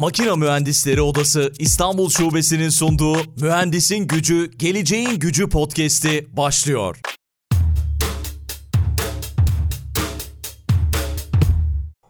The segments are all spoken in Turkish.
Makina Mühendisleri Odası İstanbul Şubesi'nin sunduğu Mühendisin Gücü, Geleceğin Gücü podcast'i başlıyor.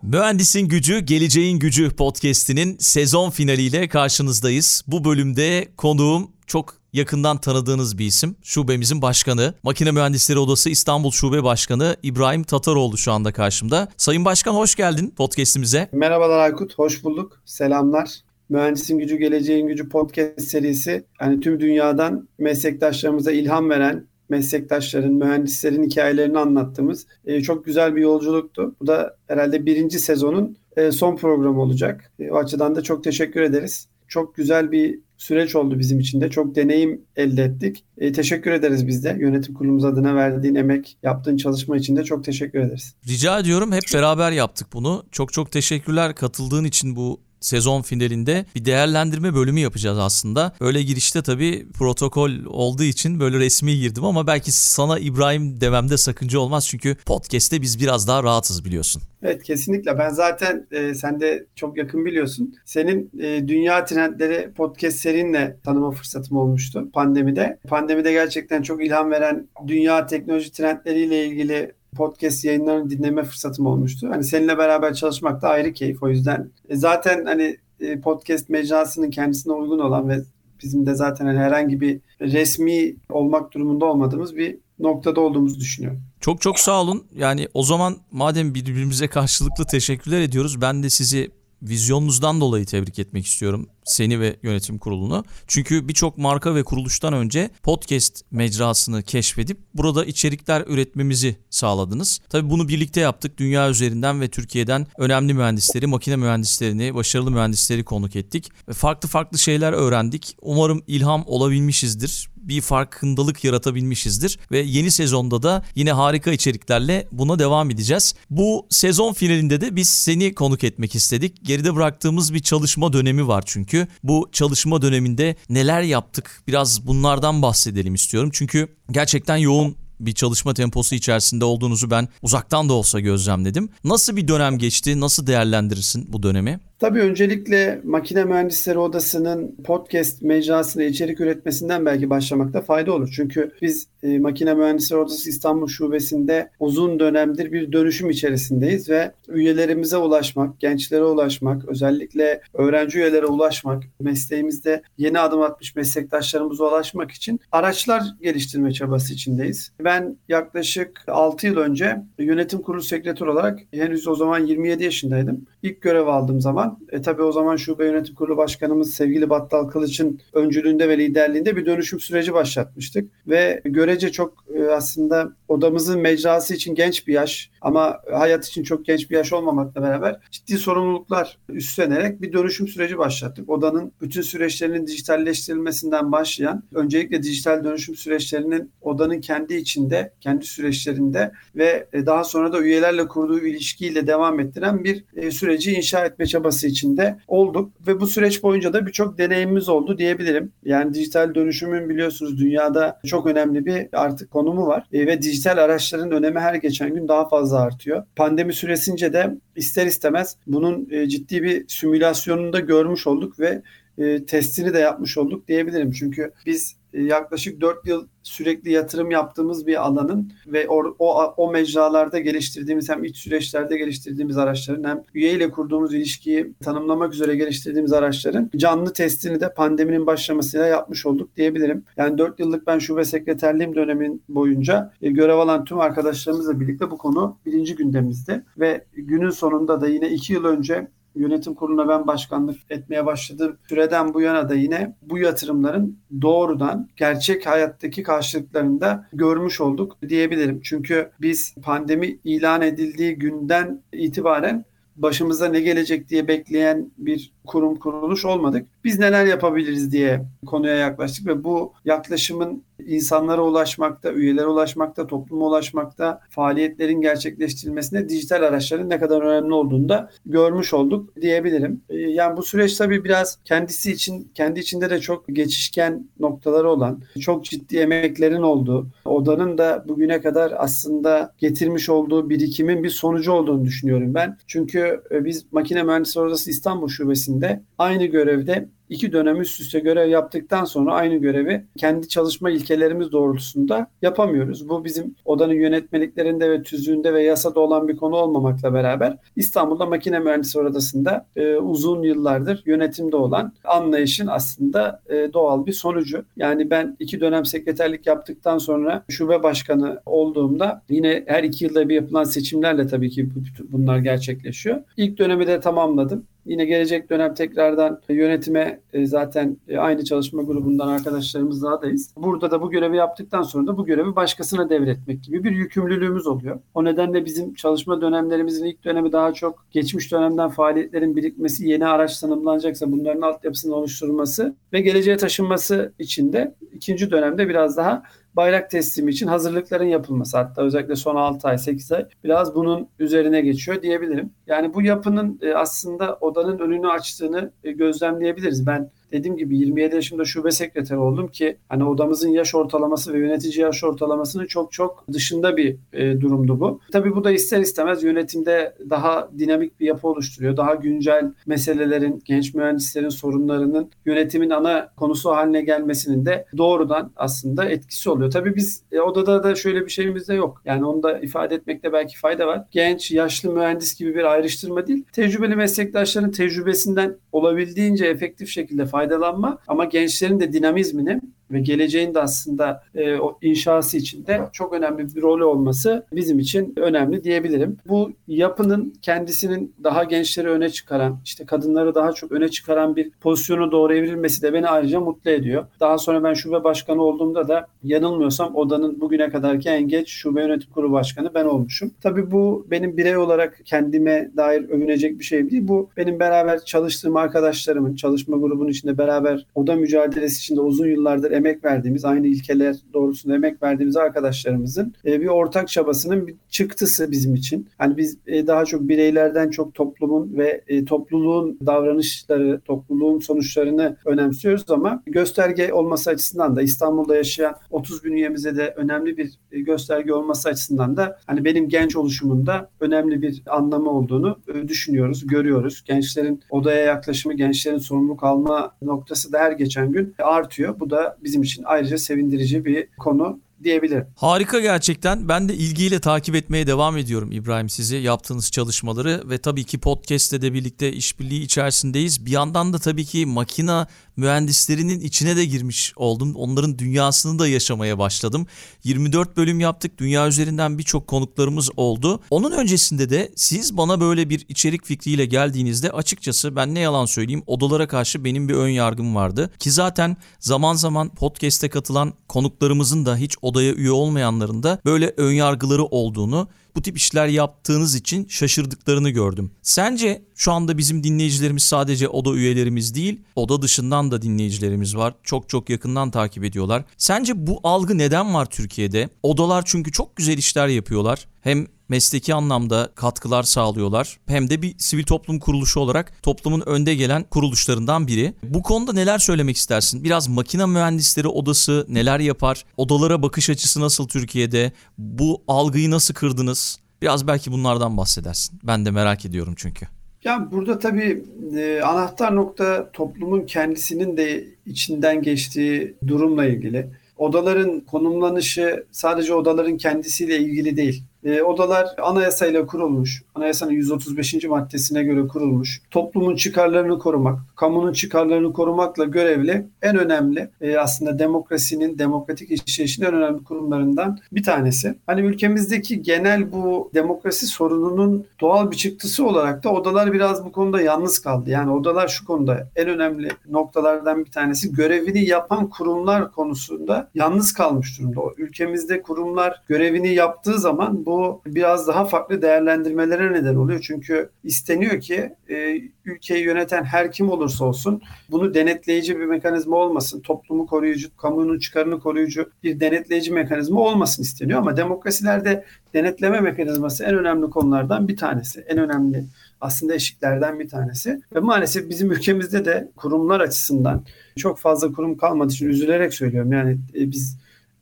Mühendisin Gücü, Geleceğin Gücü podcast'inin sezon finaliyle karşınızdayız. Bu bölümde konuğum çok yakından tanıdığınız bir isim. Şubemizin başkanı, Makine Mühendisleri Odası İstanbul Şube Başkanı İbrahim Tataroğlu şu anda karşımda. Sayın Başkan hoş geldin podcast'imize. Merhabalar Aykut, hoş bulduk. Selamlar. Mühendisin Gücü Geleceğin Gücü podcast serisi yani tüm dünyadan meslektaşlarımıza ilham veren meslektaşların, mühendislerin hikayelerini anlattığımız e, çok güzel bir yolculuktu. Bu da herhalde birinci sezonun e, son programı olacak. E, o açıdan da çok teşekkür ederiz. Çok güzel bir süreç oldu bizim için de. Çok deneyim elde ettik. E, teşekkür ederiz biz de. Yönetim kurulumuz adına verdiğin emek, yaptığın çalışma için de çok teşekkür ederiz. Rica ediyorum. Hep beraber yaptık bunu. Çok çok teşekkürler katıldığın için bu sezon finalinde bir değerlendirme bölümü yapacağız aslında. Öyle girişte tabii protokol olduğu için böyle resmi girdim ama belki sana İbrahim dememde sakınca olmaz çünkü podcast'te biz biraz daha rahatız biliyorsun. Evet kesinlikle. Ben zaten e, sen de çok yakın biliyorsun. Senin e, Dünya Trendleri podcast serinle tanıma fırsatım olmuştu pandemide. Pandemide gerçekten çok ilham veren dünya teknoloji trendleriyle ilgili podcast yayınlarını dinleme fırsatım olmuştu. Hani seninle beraber çalışmak da ayrı keyif. O yüzden e, zaten hani e, podcast mecrasının kendisine uygun olan ve bizim de zaten hani herhangi bir resmi olmak durumunda olmadığımız bir noktada olduğumuzu düşünüyorum. Çok çok sağ olun. Yani o zaman madem birbirimize karşılıklı teşekkürler ediyoruz. Ben de sizi vizyonunuzdan dolayı tebrik etmek istiyorum seni ve yönetim kurulunu. Çünkü birçok marka ve kuruluştan önce podcast mecrasını keşfedip burada içerikler üretmemizi sağladınız. Tabii bunu birlikte yaptık. Dünya üzerinden ve Türkiye'den önemli mühendisleri, makine mühendislerini, başarılı mühendisleri konuk ettik. Farklı farklı şeyler öğrendik. Umarım ilham olabilmişizdir bir farkındalık yaratabilmişizdir ve yeni sezonda da yine harika içeriklerle buna devam edeceğiz. Bu sezon finalinde de biz seni konuk etmek istedik. Geride bıraktığımız bir çalışma dönemi var çünkü. Bu çalışma döneminde neler yaptık biraz bunlardan bahsedelim istiyorum. Çünkü gerçekten yoğun bir çalışma temposu içerisinde olduğunuzu ben uzaktan da olsa gözlemledim. Nasıl bir dönem geçti? Nasıl değerlendirirsin bu dönemi? Tabii öncelikle Makine Mühendisleri Odası'nın podcast mecrasına içerik üretmesinden belki başlamakta fayda olur. Çünkü biz e, Makine Mühendisleri Odası İstanbul Şubesi'nde uzun dönemdir bir dönüşüm içerisindeyiz ve üyelerimize ulaşmak, gençlere ulaşmak, özellikle öğrenci üyelere ulaşmak, mesleğimizde yeni adım atmış meslektaşlarımıza ulaşmak için araçlar geliştirme çabası içindeyiz. Ben yaklaşık 6 yıl önce yönetim kurulu sekreteri olarak henüz o zaman 27 yaşındaydım. İlk görev aldığım zaman e, tabii o zaman Şube Yönetim Kurulu Başkanımız sevgili Battal Kılıç'ın öncülüğünde ve liderliğinde bir dönüşüm süreci başlatmıştık. Ve görece çok e, aslında odamızın mecrası için genç bir yaş ama hayat için çok genç bir yaş olmamakla beraber ciddi sorumluluklar üstlenerek bir dönüşüm süreci başlattık. Odanın bütün süreçlerinin dijitalleştirilmesinden başlayan öncelikle dijital dönüşüm süreçlerinin odanın kendi içinde, kendi süreçlerinde ve e, daha sonra da üyelerle kurduğu ilişkiyle devam ettiren bir e, süreci inşa etme çabası içinde olduk ve bu süreç boyunca da birçok deneyimimiz oldu diyebilirim. Yani dijital dönüşümün biliyorsunuz dünyada çok önemli bir artık konumu var e, ve dijital araçların önemi her geçen gün daha fazla artıyor. Pandemi süresince de ister istemez bunun e, ciddi bir simülasyonunu da görmüş olduk ve e, testini de yapmış olduk diyebilirim. Çünkü biz yaklaşık 4 yıl sürekli yatırım yaptığımız bir alanın ve o, o, o mecralarda geliştirdiğimiz hem iç süreçlerde geliştirdiğimiz araçların hem üye ile kurduğumuz ilişkiyi tanımlamak üzere geliştirdiğimiz araçların canlı testini de pandeminin başlamasıyla yapmış olduk diyebilirim. Yani 4 yıllık ben şube sekreterliğim dönemin boyunca e, görev alan tüm arkadaşlarımızla birlikte bu konu birinci gündemimizde ve günün sonunda da yine 2 yıl önce yönetim kuruluna ben başkanlık etmeye başladığım süreden bu yana da yine bu yatırımların doğrudan gerçek hayattaki karşılıklarını da görmüş olduk diyebilirim. Çünkü biz pandemi ilan edildiği günden itibaren başımıza ne gelecek diye bekleyen bir kurum kuruluş olmadık. biz neler yapabiliriz diye konuya yaklaştık ve bu yaklaşımın insanlara ulaşmakta, üyelere ulaşmakta, topluma ulaşmakta, faaliyetlerin gerçekleştirilmesinde dijital araçların ne kadar önemli olduğunu da görmüş olduk diyebilirim. Ee, yani bu süreç tabii biraz kendisi için, kendi içinde de çok geçişken noktaları olan, çok ciddi emeklerin olduğu, odanın da bugüne kadar aslında getirmiş olduğu birikimin bir sonucu olduğunu düşünüyorum ben. Çünkü e, biz Makine Mühendisleri Odası İstanbul Şubesi'nde aynı görevde iki dönem üst üste görev yaptıktan sonra aynı görevi kendi çalışma ilkelerimiz doğrultusunda yapamıyoruz. Bu bizim odanın yönetmeliklerinde ve tüzüğünde ve yasada olan bir konu olmamakla beraber İstanbul'da makine mühendisi odasında e, uzun yıllardır yönetimde olan anlayışın aslında e, doğal bir sonucu. Yani ben iki dönem sekreterlik yaptıktan sonra şube başkanı olduğumda yine her iki yılda bir yapılan seçimlerle tabii ki bunlar gerçekleşiyor. İlk dönemi de tamamladım. Yine gelecek dönem tekrardan yönetime e, zaten e, aynı çalışma grubundan arkadaşlarımız adayız. Burada da bu görevi yaptıktan sonra da bu görevi başkasına devretmek gibi bir yükümlülüğümüz oluyor. O nedenle bizim çalışma dönemlerimizin ilk dönemi daha çok geçmiş dönemden faaliyetlerin birikmesi, yeni araç tanımlanacaksa bunların altyapısının oluşturulması ve geleceğe taşınması için de ikinci dönemde biraz daha bayrak teslimi için hazırlıkların yapılması hatta özellikle son 6 ay 8 ay biraz bunun üzerine geçiyor diyebilirim. Yani bu yapının e, aslında odanın önünü açtığını e, gözlemleyebiliriz. Ben dediğim gibi 27 yaşında şube sekreteri oldum ki hani odamızın yaş ortalaması ve yönetici yaş ortalamasının çok çok dışında bir e, durumdu bu. Tabii bu da ister istemez yönetimde daha dinamik bir yapı oluşturuyor. Daha güncel meselelerin, genç mühendislerin sorunlarının yönetimin ana konusu haline gelmesinin de doğrudan aslında etkisi oluyor. Tabii biz e, odada da şöyle bir şeyimiz de yok. Yani onu da ifade etmekte belki fayda var. Genç, yaşlı mühendis gibi bir ayrıştırma değil. Tecrübeli meslektaşların tecrübesinden olabildiğince efektif şekilde fayda faydalanma. Ama gençlerin de dinamizmini ve geleceğin de aslında e, o inşası içinde çok önemli bir rolü olması bizim için önemli diyebilirim. Bu yapının kendisinin daha gençleri öne çıkaran, işte kadınları daha çok öne çıkaran bir pozisyona doğru evrilmesi de beni ayrıca mutlu ediyor. Daha sonra ben şube başkanı olduğumda da yanılmıyorsam odanın bugüne kadarki en geç şube yönetim kurulu başkanı ben olmuşum. Tabii bu benim birey olarak kendime dair övünecek bir şey değil. Bu benim beraber çalıştığım arkadaşlarımın, çalışma grubunun içinde beraber oda mücadelesi içinde uzun yıllardır emek verdiğimiz, aynı ilkeler doğrusunda emek verdiğimiz arkadaşlarımızın e, bir ortak çabasının bir çıktısı bizim için. Hani biz e, daha çok bireylerden çok toplumun ve e, topluluğun davranışları, topluluğun sonuçlarını önemsiyoruz ama gösterge olması açısından da İstanbul'da yaşayan 30 bin üyemize de önemli bir gösterge olması açısından da hani benim genç oluşumunda önemli bir anlamı olduğunu düşünüyoruz, görüyoruz. Gençlerin odaya yaklaşımı, gençlerin sorumluluk alma noktası da her geçen gün artıyor. Bu da bizim için ayrıca sevindirici bir konu diyebilirim. Harika gerçekten. Ben de ilgiyle takip etmeye devam ediyorum İbrahim sizi yaptığınız çalışmaları ve tabii ki podcast'te de birlikte işbirliği içerisindeyiz. Bir yandan da tabii ki makina mühendislerinin içine de girmiş oldum. Onların dünyasını da yaşamaya başladım. 24 bölüm yaptık. Dünya üzerinden birçok konuklarımız oldu. Onun öncesinde de siz bana böyle bir içerik fikriyle geldiğinizde açıkçası ben ne yalan söyleyeyim odalara karşı benim bir ön yargım vardı. Ki zaten zaman zaman podcast'e katılan konuklarımızın da hiç odaya üye olmayanların da böyle ön yargıları olduğunu bu tip işler yaptığınız için şaşırdıklarını gördüm. Sence şu anda bizim dinleyicilerimiz sadece oda üyelerimiz değil, oda dışından da dinleyicilerimiz var. Çok çok yakından takip ediyorlar. Sence bu algı neden var Türkiye'de? Odalar çünkü çok güzel işler yapıyorlar. Hem mesleki anlamda katkılar sağlıyorlar hem de bir sivil toplum kuruluşu olarak toplumun önde gelen kuruluşlarından biri. Bu konuda neler söylemek istersin? Biraz makine mühendisleri odası neler yapar? Odalara bakış açısı nasıl Türkiye'de? Bu algıyı nasıl kırdınız? Biraz belki bunlardan bahsedersin. Ben de merak ediyorum çünkü. Ya burada tabii e, anahtar nokta toplumun kendisinin de içinden geçtiği durumla ilgili. Odaların konumlanışı sadece odaların kendisiyle ilgili değil. E, odalar anayasayla kurulmuş, anayasanın 135. maddesine göre kurulmuş. Toplumun çıkarlarını korumak, kamunun çıkarlarını korumakla görevli en önemli e, aslında demokrasinin, demokratik işleyişin en önemli kurumlarından bir tanesi. Hani ülkemizdeki genel bu demokrasi sorununun doğal bir çıktısı olarak da odalar biraz bu konuda yalnız kaldı. Yani odalar şu konuda en önemli noktalardan bir tanesi görevini yapan kurumlar konusunda yalnız kalmış durumda. Ülkemizde kurumlar görevini yaptığı zaman bu bu biraz daha farklı değerlendirmelere neden oluyor. Çünkü isteniyor ki e, ülkeyi yöneten her kim olursa olsun bunu denetleyici bir mekanizma olmasın. Toplumu koruyucu, kamunun çıkarını koruyucu bir denetleyici mekanizma olmasın isteniyor. Ama demokrasilerde denetleme mekanizması en önemli konulardan bir tanesi. En önemli aslında eşiklerden bir tanesi. Ve maalesef bizim ülkemizde de kurumlar açısından çok fazla kurum kalmadığı için üzülerek söylüyorum. Yani e, biz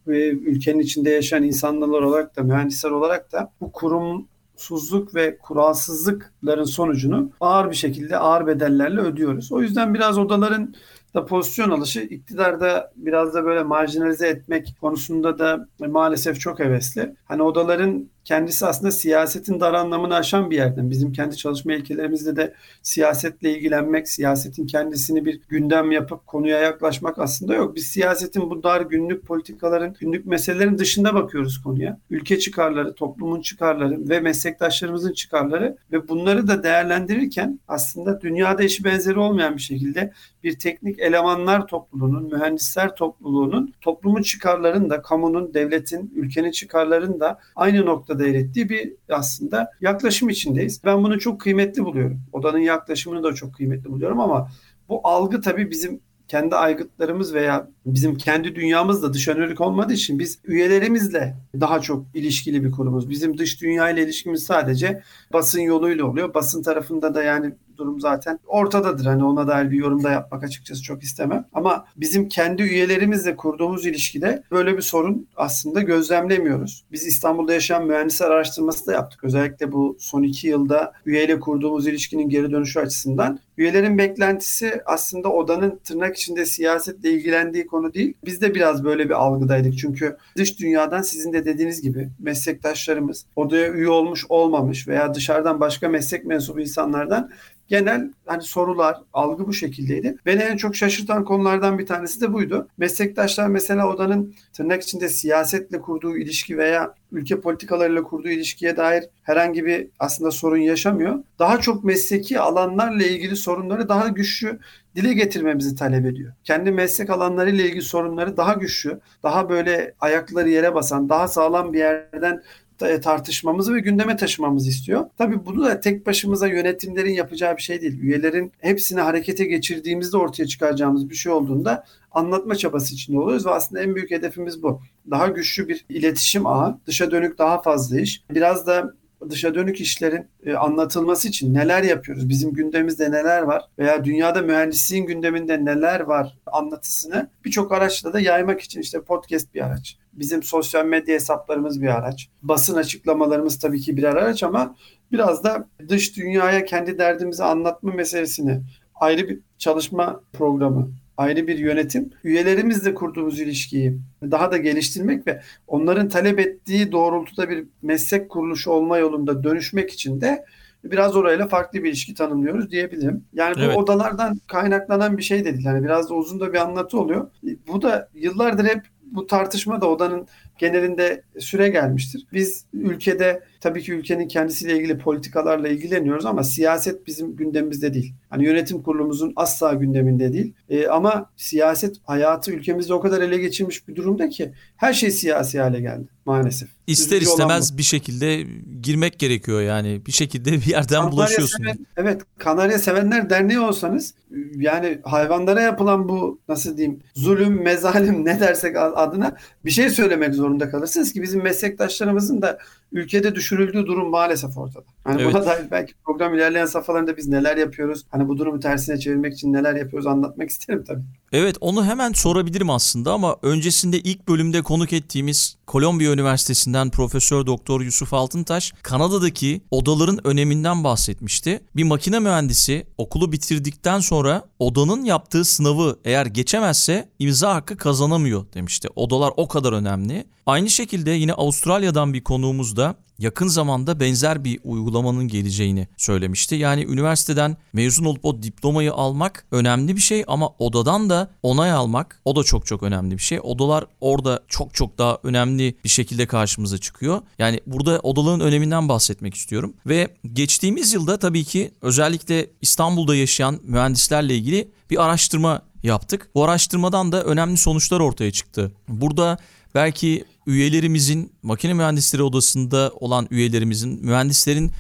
ve ülkenin içinde yaşayan insanlar olarak da mühendisler olarak da bu kurumsuzluk ve kuralsızlıkların sonucunu ağır bir şekilde ağır bedellerle ödüyoruz. O yüzden biraz odaların da pozisyon alışı iktidarda biraz da böyle marjinalize etmek konusunda da maalesef çok hevesli. Hani odaların kendisi aslında siyasetin dar anlamını aşan bir yerden. Bizim kendi çalışma ilkelerimizde de siyasetle ilgilenmek, siyasetin kendisini bir gündem yapıp konuya yaklaşmak aslında yok. Biz siyasetin bu dar günlük politikaların, günlük meselelerin dışında bakıyoruz konuya. Ülke çıkarları, toplumun çıkarları ve meslektaşlarımızın çıkarları ve bunları da değerlendirirken aslında dünyada eşi benzeri olmayan bir şekilde bir teknik elemanlar topluluğunun, mühendisler topluluğunun toplumun çıkarlarını da, kamunun, devletin, ülkenin çıkarlarını da aynı noktada değer ettiği bir aslında yaklaşım içindeyiz. Ben bunu çok kıymetli buluyorum. Odanın yaklaşımını da çok kıymetli buluyorum ama bu algı tabii bizim kendi aygıtlarımız veya bizim kendi dünyamızda dış yönelik olmadığı için biz üyelerimizle daha çok ilişkili bir kurumuz. Bizim dış dünya ile ilişkimiz sadece basın yoluyla oluyor. Basın tarafında da yani durum zaten ortadadır. Hani ona dair bir yorumda yapmak açıkçası çok istemem. Ama bizim kendi üyelerimizle kurduğumuz ilişkide böyle bir sorun aslında gözlemlemiyoruz. Biz İstanbul'da yaşayan mühendisler araştırması da yaptık. Özellikle bu son iki yılda üyeyle kurduğumuz ilişkinin geri dönüşü açısından. Üyelerin beklentisi aslında odanın tırnak içinde siyasetle ilgilendiği konu değil. Biz de biraz böyle bir algıdaydık. Çünkü dış dünyadan sizin de dediğiniz gibi meslektaşlarımız odaya üye olmuş olmamış veya dışarıdan başka meslek mensubu insanlardan genel hani sorular, algı bu şekildeydi. Beni en çok şaşırtan konulardan bir tanesi de buydu. Meslektaşlar mesela odanın tırnak içinde siyasetle kurduğu ilişki veya ülke politikalarıyla kurduğu ilişkiye dair herhangi bir aslında sorun yaşamıyor. Daha çok mesleki alanlarla ilgili sorunları daha güçlü dile getirmemizi talep ediyor. Kendi meslek alanlarıyla ilgili sorunları daha güçlü, daha böyle ayakları yere basan, daha sağlam bir yerden tartışmamızı ve gündeme taşımamızı istiyor. Tabii bunu da tek başımıza yönetimlerin yapacağı bir şey değil. Üyelerin hepsini harekete geçirdiğimizde ortaya çıkaracağımız bir şey olduğunda anlatma çabası içinde oluyoruz ve aslında en büyük hedefimiz bu. Daha güçlü bir iletişim ağı, dışa dönük daha fazla iş. Biraz da dışa dönük işlerin e, anlatılması için neler yapıyoruz, bizim gündemimizde neler var veya dünyada mühendisliğin gündeminde neler var anlatısını birçok araçla da yaymak için işte podcast bir araç. Bizim sosyal medya hesaplarımız bir araç. Basın açıklamalarımız tabii ki birer araç ama biraz da dış dünyaya kendi derdimizi anlatma meselesini ayrı bir çalışma programı ayrı bir yönetim, üyelerimizle kurduğumuz ilişkiyi daha da geliştirmek ve onların talep ettiği doğrultuda bir meslek kuruluşu olma yolunda dönüşmek için de biraz orayla farklı bir ilişki tanımlıyoruz diyebilirim. Yani bu evet. odalardan kaynaklanan bir şey de değil. Yani biraz da uzun da bir anlatı oluyor. Bu da yıllardır hep bu tartışma da odanın genelinde süre gelmiştir. Biz ülkede tabii ki ülkenin kendisiyle ilgili politikalarla ilgileniyoruz ama siyaset bizim gündemimizde değil. Hani yönetim kurulumuzun asla gündeminde değil. E, ama siyaset hayatı ülkemizde o kadar ele geçirmiş bir durumda ki her şey siyasi hale geldi maalesef. İster Üzücü istemez bir şekilde girmek gerekiyor yani. Bir şekilde bir yerden Kanarya bulaşıyorsun. Seven, evet Kanarya Sevenler Derneği olsanız yani hayvanlara yapılan bu nasıl diyeyim zulüm, mezalim ne dersek adına bir şey söylemek zorunda kalırsınız ki bizim meslektaşlarımızın da ülkede düşürüldüğü durum maalesef ortada. Hani evet. buna dair belki program ilerleyen safhalarında biz neler yapıyoruz, hani bu durumu tersine çevirmek için neler yapıyoruz anlatmak isterim tabii. Evet onu hemen sorabilirim aslında ama öncesinde ilk bölümde konuk ettiğimiz Kolombiya Üniversitesi'nden Profesör Doktor Yusuf Altıntaş Kanada'daki odaların öneminden bahsetmişti. Bir makine mühendisi okulu bitirdikten sonra odanın yaptığı sınavı eğer geçemezse imza hakkı kazanamıyor demişti. Odalar o kadar önemli. Aynı şekilde yine Avustralya'dan bir konuğumuz da yakın zamanda benzer bir uygulamanın geleceğini söylemişti. Yani üniversiteden mezun olup o diplomayı almak önemli bir şey ama odadan da onay almak o da çok çok önemli bir şey. Odalar orada çok çok daha önemli bir şekilde karşımıza çıkıyor. Yani burada odaların öneminden bahsetmek istiyorum. Ve geçtiğimiz yılda tabii ki özellikle İstanbul'da yaşayan mühendislerle ilgili bir araştırma yaptık. Bu araştırmadan da önemli sonuçlar ortaya çıktı. Burada belki üyelerimizin, makine mühendisleri odasında olan üyelerimizin, mühendislerin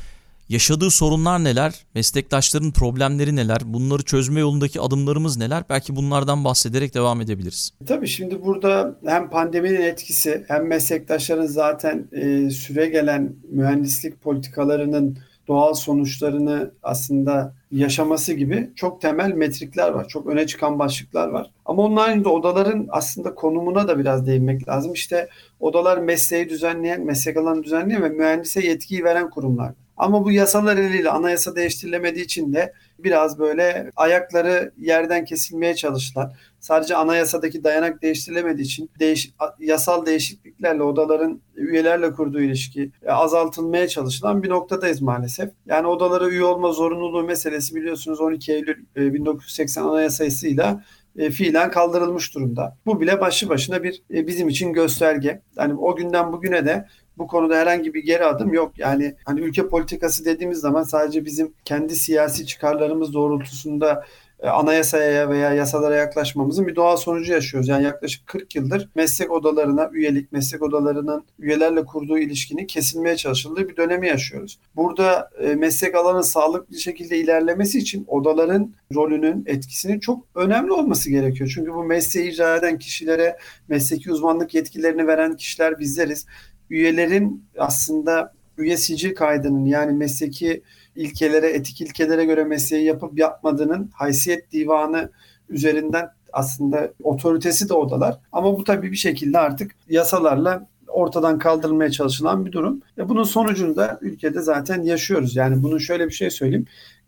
yaşadığı sorunlar neler, meslektaşların problemleri neler, bunları çözme yolundaki adımlarımız neler? Belki bunlardan bahsederek devam edebiliriz. Tabii şimdi burada hem pandeminin etkisi hem meslektaşların zaten e, süre gelen mühendislik politikalarının doğal sonuçlarını aslında yaşaması gibi çok temel metrikler var. Çok öne çıkan başlıklar var. Ama onun haricinde odaların aslında konumuna da biraz değinmek lazım. İşte odalar mesleği düzenleyen, meslek alanı düzenleyen ve mühendise yetkiyi veren kurumlar. Ama bu yasalar eliyle anayasa değiştirilemediği için de biraz böyle ayakları yerden kesilmeye çalıştılar. Sadece anayasadaki dayanak değiştirilemediği için değiş, yasal değişikliklerle odaların üyelerle kurduğu ilişki e, azaltılmaya çalışılan bir noktadayız maalesef. Yani odalara üye olma zorunluluğu meselesi biliyorsunuz 12 Eylül 1980 e, Anayasası'yla e, fiilen kaldırılmış durumda. Bu bile başlı başına bir bizim için gösterge. Yani o günden bugüne de bu konuda herhangi bir geri adım yok. Yani hani ülke politikası dediğimiz zaman sadece bizim kendi siyasi çıkarlarımız doğrultusunda e, anayasaya veya yasalara yaklaşmamızın bir doğal sonucu yaşıyoruz. Yani yaklaşık 40 yıldır meslek odalarına üyelik, meslek odalarının üyelerle kurduğu ilişkinin kesilmeye çalışıldığı bir dönemi yaşıyoruz. Burada e, meslek alanının sağlıklı şekilde ilerlemesi için odaların rolünün, etkisinin çok önemli olması gerekiyor. Çünkü bu mesleği icra eden kişilere mesleki uzmanlık yetkilerini veren kişiler bizleriz üyelerin aslında üye sicil kaydının yani mesleki ilkelere, etik ilkelere göre mesleği yapıp yapmadığının haysiyet divanı üzerinden aslında otoritesi de odalar. Ama bu tabii bir şekilde artık yasalarla ortadan kaldırılmaya çalışılan bir durum. Ve bunun sonucunda ülkede zaten yaşıyoruz. Yani bunun şöyle bir şey söyleyeyim.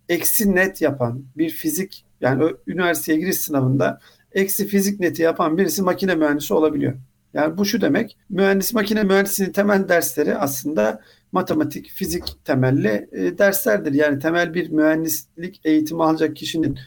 Eksi net yapan bir fizik yani üniversiteye giriş sınavında eksi fizik neti yapan birisi makine mühendisi olabiliyor. Yani bu şu demek. Mühendis makine mühendisliğinin temel dersleri aslında matematik, fizik temelli e, derslerdir. Yani temel bir mühendislik eğitimi alacak kişinin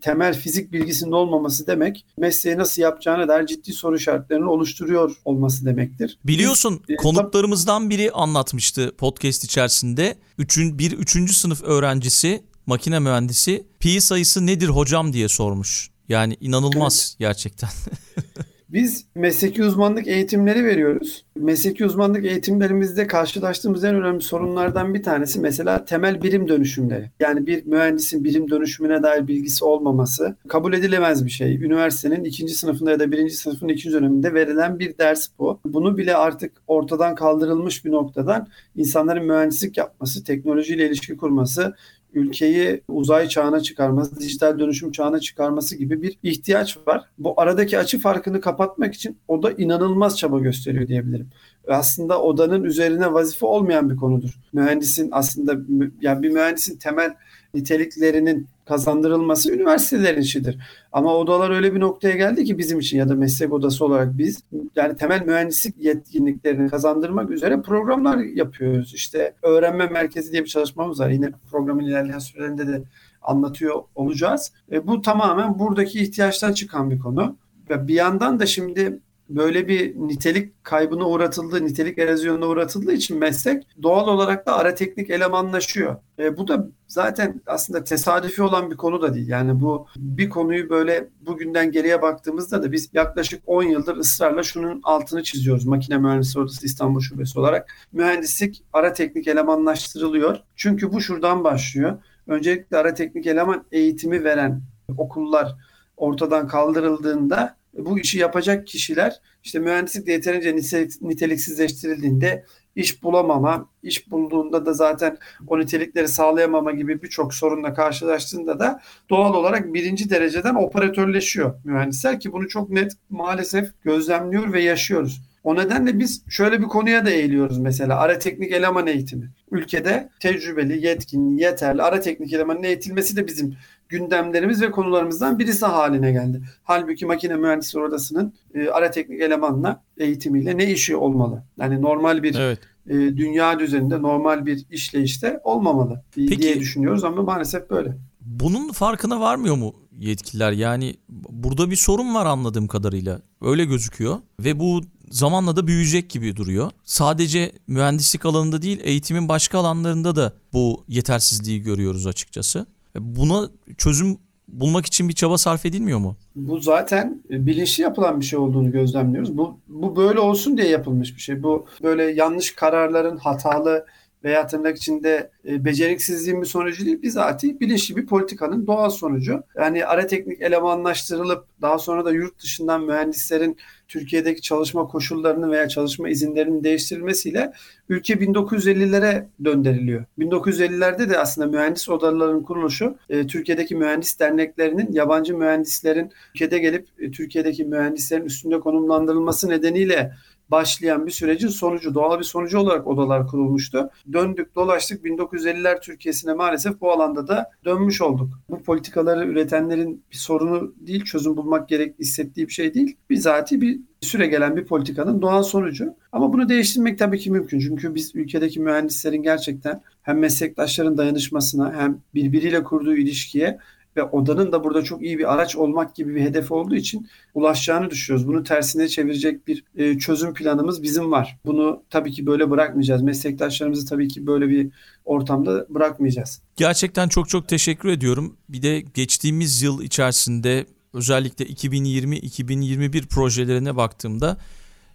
temel fizik bilgisinin olmaması demek mesleği nasıl yapacağına dair ciddi soru işaretlerini oluşturuyor olması demektir. Biliyorsun Biz, e, konuklarımızdan biri anlatmıştı podcast içerisinde. Üçün, bir üçüncü sınıf öğrencisi makine mühendisi pi sayısı nedir hocam diye sormuş. Yani inanılmaz evet. gerçekten. Biz mesleki uzmanlık eğitimleri veriyoruz. Mesleki uzmanlık eğitimlerimizde karşılaştığımız en önemli sorunlardan bir tanesi mesela temel birim dönüşümleri. Yani bir mühendisin birim dönüşümüne dair bilgisi olmaması kabul edilemez bir şey. Üniversitenin ikinci sınıfında ya da birinci sınıfın ikinci döneminde verilen bir ders bu. Bunu bile artık ortadan kaldırılmış bir noktadan insanların mühendislik yapması, teknolojiyle ilişki kurması, ülkeyi uzay çağına çıkarması, dijital dönüşüm çağına çıkarması gibi bir ihtiyaç var. Bu aradaki açı farkını kapatmak için o da inanılmaz çaba gösteriyor diyebilirim. Aslında odanın üzerine vazife olmayan bir konudur. Mühendisin aslında yani bir mühendisin temel niteliklerinin kazandırılması üniversitelerin işidir. Ama odalar öyle bir noktaya geldi ki bizim için ya da meslek odası olarak biz yani temel mühendislik yetkinliklerini kazandırmak üzere programlar yapıyoruz. İşte öğrenme merkezi diye bir çalışmamız var. Yine programın ilerleyen sürelerinde de anlatıyor olacağız. E, bu tamamen buradaki ihtiyaçtan çıkan bir konu. Ve bir yandan da şimdi böyle bir nitelik kaybına uğratıldığı, nitelik erozyonuna uğratıldığı için meslek doğal olarak da ara teknik elemanlaşıyor. E, bu da zaten aslında tesadüfi olan bir konu da değil. Yani bu bir konuyu böyle bugünden geriye baktığımızda da biz yaklaşık 10 yıldır ısrarla şunun altını çiziyoruz. Makine Mühendisliği Odası İstanbul Şubesi olarak. Mühendislik ara teknik elemanlaştırılıyor. Çünkü bu şuradan başlıyor. Öncelikle ara teknik eleman eğitimi veren okullar ortadan kaldırıldığında bu işi yapacak kişiler işte mühendislik de yeterince niteliksizleştirildiğinde iş bulamama, iş bulduğunda da zaten o nitelikleri sağlayamama gibi birçok sorunla karşılaştığında da doğal olarak birinci dereceden operatörleşiyor mühendisler ki bunu çok net maalesef gözlemliyor ve yaşıyoruz. O nedenle biz şöyle bir konuya da eğiliyoruz mesela ara teknik eleman eğitimi. Ülkede tecrübeli, yetkin, yeterli ara teknik elemanın eğitilmesi de bizim gündemlerimiz ve konularımızdan birisi haline geldi. Halbuki makine mühendisleri odasının e, ara teknik elemanla eğitimiyle ne işi olmalı? Yani normal bir evet. e, dünya düzeninde normal bir işleyişte olmamalı Peki, diye düşünüyoruz ama maalesef böyle. Bunun farkına varmıyor mu yetkililer? Yani burada bir sorun var anladığım kadarıyla. Öyle gözüküyor ve bu zamanla da büyüyecek gibi duruyor. Sadece mühendislik alanında değil, eğitimin başka alanlarında da bu yetersizliği görüyoruz açıkçası. Buna çözüm bulmak için bir çaba sarf edilmiyor mu? Bu zaten bilinçli yapılan bir şey olduğunu gözlemliyoruz. Bu, bu böyle olsun diye yapılmış bir şey. Bu böyle yanlış kararların, hatalı veya tırnak içinde e, beceriksizliğin bir sonucu değil, bizatihi bilinçli bir politikanın doğal sonucu. Yani ara teknik elemanlaştırılıp daha sonra da yurt dışından mühendislerin Türkiye'deki çalışma koşullarını veya çalışma izinlerinin değiştirilmesiyle ülke 1950'lere döndürülüyor. 1950'lerde de aslında mühendis odalarının kuruluşu e, Türkiye'deki mühendis derneklerinin yabancı mühendislerin ülkede gelip e, Türkiye'deki mühendislerin üstünde konumlandırılması nedeniyle başlayan bir sürecin sonucu, doğal bir sonucu olarak odalar kurulmuştu. Döndük dolaştık 1950'ler Türkiye'sine maalesef bu alanda da dönmüş olduk. Bu politikaları üretenlerin bir sorunu değil, çözüm bulmak gerek hissettiği bir şey değil. Bizatihi bir süre gelen bir politikanın doğal sonucu. Ama bunu değiştirmek tabii ki mümkün. Çünkü biz ülkedeki mühendislerin gerçekten hem meslektaşların dayanışmasına hem birbiriyle kurduğu ilişkiye ve odanın da burada çok iyi bir araç olmak gibi bir hedef olduğu için ulaşacağını düşünüyoruz. Bunu tersine çevirecek bir e, çözüm planımız bizim var. Bunu tabii ki böyle bırakmayacağız. Meslektaşlarımızı tabii ki böyle bir ortamda bırakmayacağız. Gerçekten çok çok teşekkür ediyorum. Bir de geçtiğimiz yıl içerisinde özellikle 2020-2021 projelerine baktığımda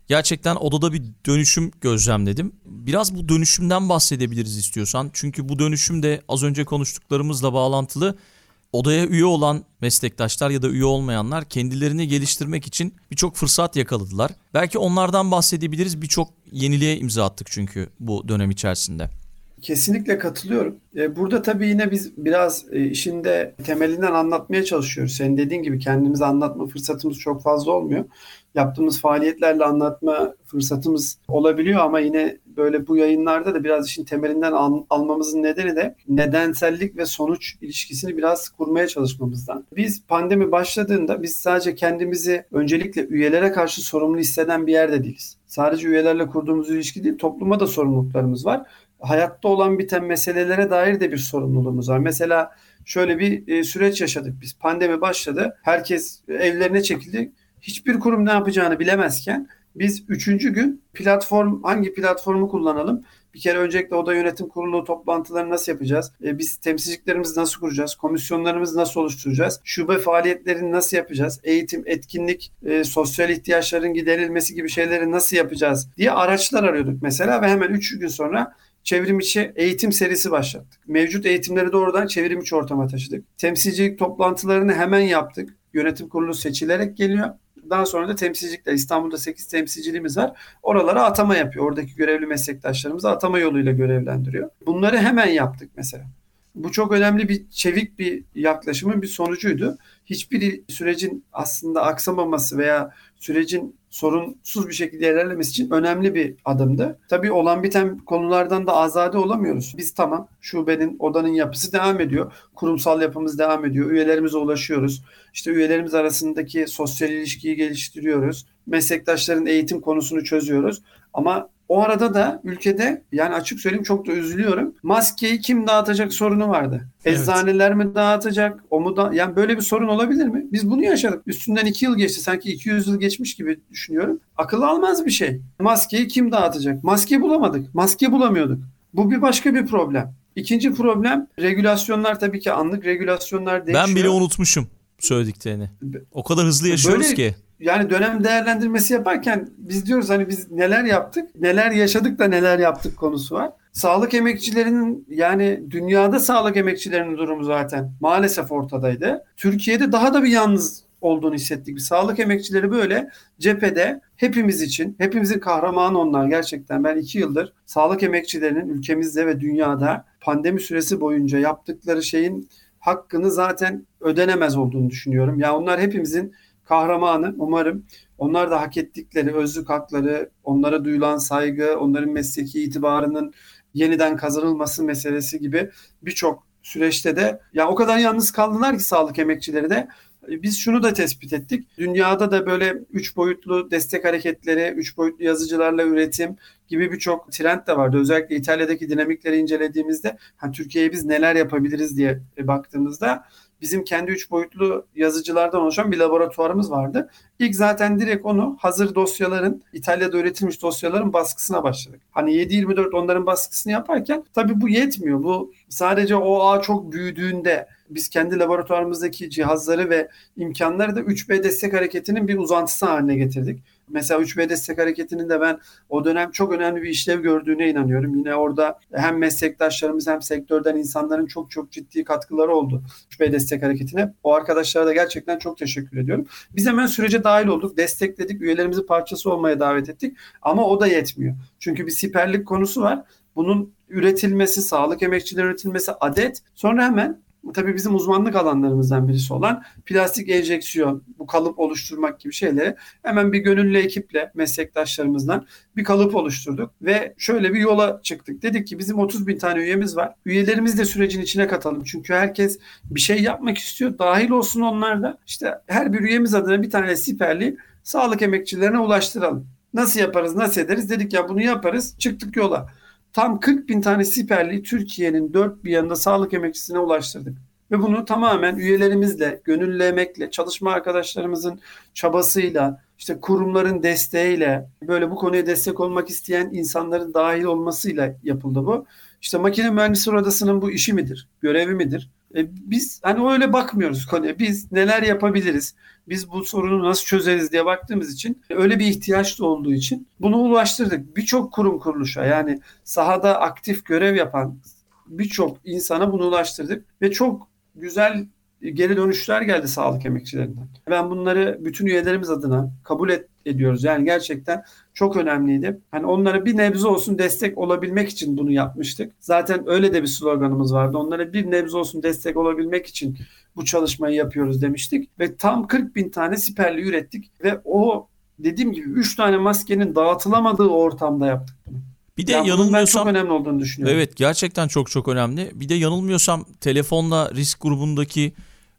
gerçekten odada bir dönüşüm gözlemledim. Biraz bu dönüşümden bahsedebiliriz istiyorsan. Çünkü bu dönüşüm de az önce konuştuklarımızla bağlantılı odaya üye olan meslektaşlar ya da üye olmayanlar kendilerini geliştirmek için birçok fırsat yakaladılar. Belki onlardan bahsedebiliriz. Birçok yeniliğe imza attık çünkü bu dönem içerisinde. Kesinlikle katılıyorum. E, burada tabii yine biz biraz e, işinde temelinden anlatmaya çalışıyoruz. Senin dediğin gibi kendimizi anlatma fırsatımız çok fazla olmuyor. Yaptığımız faaliyetlerle anlatma fırsatımız olabiliyor ama yine böyle bu yayınlarda da biraz işin temelinden al- almamızın nedeni de nedensellik ve sonuç ilişkisini biraz kurmaya çalışmamızdan. Biz pandemi başladığında biz sadece kendimizi öncelikle üyelere karşı sorumlu hisseden bir yerde değiliz. Sadece üyelerle kurduğumuz ilişki değil, topluma da sorumluluklarımız var hayatta olan biten meselelere dair de bir sorumluluğumuz var. Mesela şöyle bir e, süreç yaşadık biz. Pandemi başladı. Herkes evlerine çekildi. Hiçbir kurum ne yapacağını bilemezken biz üçüncü gün platform hangi platformu kullanalım? Bir kere öncelikle oda yönetim kurulu toplantıları nasıl yapacağız? E, biz temsilciliklerimizi nasıl kuracağız? Komisyonlarımızı nasıl oluşturacağız? Şube faaliyetlerini nasıl yapacağız? Eğitim, etkinlik, e, sosyal ihtiyaçların giderilmesi gibi şeyleri nasıl yapacağız diye araçlar arıyorduk mesela ve hemen üç gün sonra çevrim içi eğitim serisi başlattık. Mevcut eğitimleri doğrudan çevrim içi ortama taşıdık. Temsilcilik toplantılarını hemen yaptık. Yönetim kurulu seçilerek geliyor. Daha sonra da temsilcilikler İstanbul'da 8 temsilciliğimiz var. Oralara atama yapıyor. Oradaki görevli meslektaşlarımızı atama yoluyla görevlendiriyor. Bunları hemen yaptık mesela. Bu çok önemli bir çevik bir yaklaşımın bir sonucuydu. Hiçbir sürecin aslında aksamaması veya sürecin sorunsuz bir şekilde ilerlemesi için önemli bir adımdı. Tabii olan biten konulardan da azade olamıyoruz. Biz tamam şubenin, odanın yapısı devam ediyor. Kurumsal yapımız devam ediyor. Üyelerimize ulaşıyoruz. İşte üyelerimiz arasındaki sosyal ilişkiyi geliştiriyoruz. Meslektaşların eğitim konusunu çözüyoruz. Ama o arada da ülkede yani açık söyleyeyim çok da üzülüyorum. Maskeyi kim dağıtacak sorunu vardı. Evet. Eczaneler mi dağıtacak? O mu da yani böyle bir sorun olabilir mi? Biz bunu yaşadık. Üstünden iki yıl geçti. Sanki 200 yıl geçmiş gibi düşünüyorum. Akıl almaz bir şey. Maskeyi kim dağıtacak? Maske bulamadık. Maske bulamıyorduk. Bu bir başka bir problem. İkinci problem regülasyonlar tabii ki anlık regülasyonlar değişiyor. Ben bile unutmuşum söylediklerini. O kadar hızlı yaşıyoruz Böyle, ki yani dönem değerlendirmesi yaparken biz diyoruz hani biz neler yaptık, neler yaşadık da neler yaptık konusu var. Sağlık emekçilerinin yani dünyada sağlık emekçilerinin durumu zaten maalesef ortadaydı. Türkiye'de daha da bir yalnız olduğunu hissettik. Sağlık emekçileri böyle cephede hepimiz için, hepimizin kahramanı onlar gerçekten. Ben iki yıldır sağlık emekçilerinin ülkemizde ve dünyada pandemi süresi boyunca yaptıkları şeyin hakkını zaten ödenemez olduğunu düşünüyorum. Ya onlar hepimizin kahramanı. Umarım onlar da hak ettikleri özlük hakları, onlara duyulan saygı, onların mesleki itibarının yeniden kazanılması meselesi gibi birçok süreçte de ya o kadar yalnız kaldılar ki sağlık emekçileri de biz şunu da tespit ettik. Dünyada da böyle üç boyutlu destek hareketleri, üç boyutlu yazıcılarla üretim gibi birçok trend de vardı. Özellikle İtalya'daki dinamikleri incelediğimizde hani Türkiye'ye biz neler yapabiliriz diye baktığımızda bizim kendi üç boyutlu yazıcılardan oluşan bir laboratuvarımız vardı. İlk zaten direkt onu hazır dosyaların, İtalya'da üretilmiş dosyaların baskısına başladık. Hani 7-24 onların baskısını yaparken tabii bu yetmiyor. Bu sadece o ağ çok büyüdüğünde biz kendi laboratuvarımızdaki cihazları ve imkanları da 3B destek hareketinin bir uzantısı haline getirdik. Mesela 3B destek hareketinin de ben o dönem çok önemli bir işlev gördüğüne inanıyorum. Yine orada hem meslektaşlarımız hem sektörden insanların çok çok ciddi katkıları oldu 3B destek hareketine. O arkadaşlara da gerçekten çok teşekkür ediyorum. Biz hemen sürece dahil olduk, destekledik, üyelerimizi parçası olmaya davet ettik. Ama o da yetmiyor. Çünkü bir siperlik konusu var. Bunun üretilmesi, sağlık emekçileri üretilmesi adet. Sonra hemen tabii bizim uzmanlık alanlarımızdan birisi olan plastik enjeksiyon, bu kalıp oluşturmak gibi şeyleri hemen bir gönüllü ekiple, meslektaşlarımızdan bir kalıp oluşturduk ve şöyle bir yola çıktık. Dedik ki bizim 30 bin tane üyemiz var. Üyelerimizi de sürecin içine katalım. Çünkü herkes bir şey yapmak istiyor. Dahil olsun onlar da. İşte her bir üyemiz adına bir tane siperli sağlık emekçilerine ulaştıralım. Nasıl yaparız, nasıl ederiz? Dedik ya bunu yaparız. Çıktık yola tam 40 bin tane siperliği Türkiye'nin dört bir yanında sağlık emekçisine ulaştırdık. Ve bunu tamamen üyelerimizle, gönüllü emekle, çalışma arkadaşlarımızın çabasıyla, işte kurumların desteğiyle, böyle bu konuya destek olmak isteyen insanların dahil olmasıyla yapıldı bu. İşte makine mühendisleri odasının bu işi midir, görevi midir? E, biz hani öyle bakmıyoruz konuya. Biz neler yapabiliriz? Biz bu sorunu nasıl çözeriz diye baktığımız için öyle bir ihtiyaç da olduğu için bunu ulaştırdık. Birçok kurum kuruluşa yani sahada aktif görev yapan birçok insana bunu ulaştırdık ve çok güzel geri dönüşler geldi sağlık emekçilerinden. Ben bunları bütün üyelerimiz adına kabul et, ediyoruz. Yani gerçekten çok önemliydi. Hani onlara bir nebze olsun destek olabilmek için bunu yapmıştık. Zaten öyle de bir sloganımız vardı. Onlara bir nebze olsun destek olabilmek için bu çalışmayı yapıyoruz demiştik. Ve tam 40 bin tane siperli ürettik ve o dediğim gibi 3 tane maskenin dağıtılamadığı ortamda yaptık bunu. Bir de yani yanılmıyorsam çok önemli olduğunu düşünüyorum. Evet gerçekten çok çok önemli. Bir de yanılmıyorsam telefonla risk grubundaki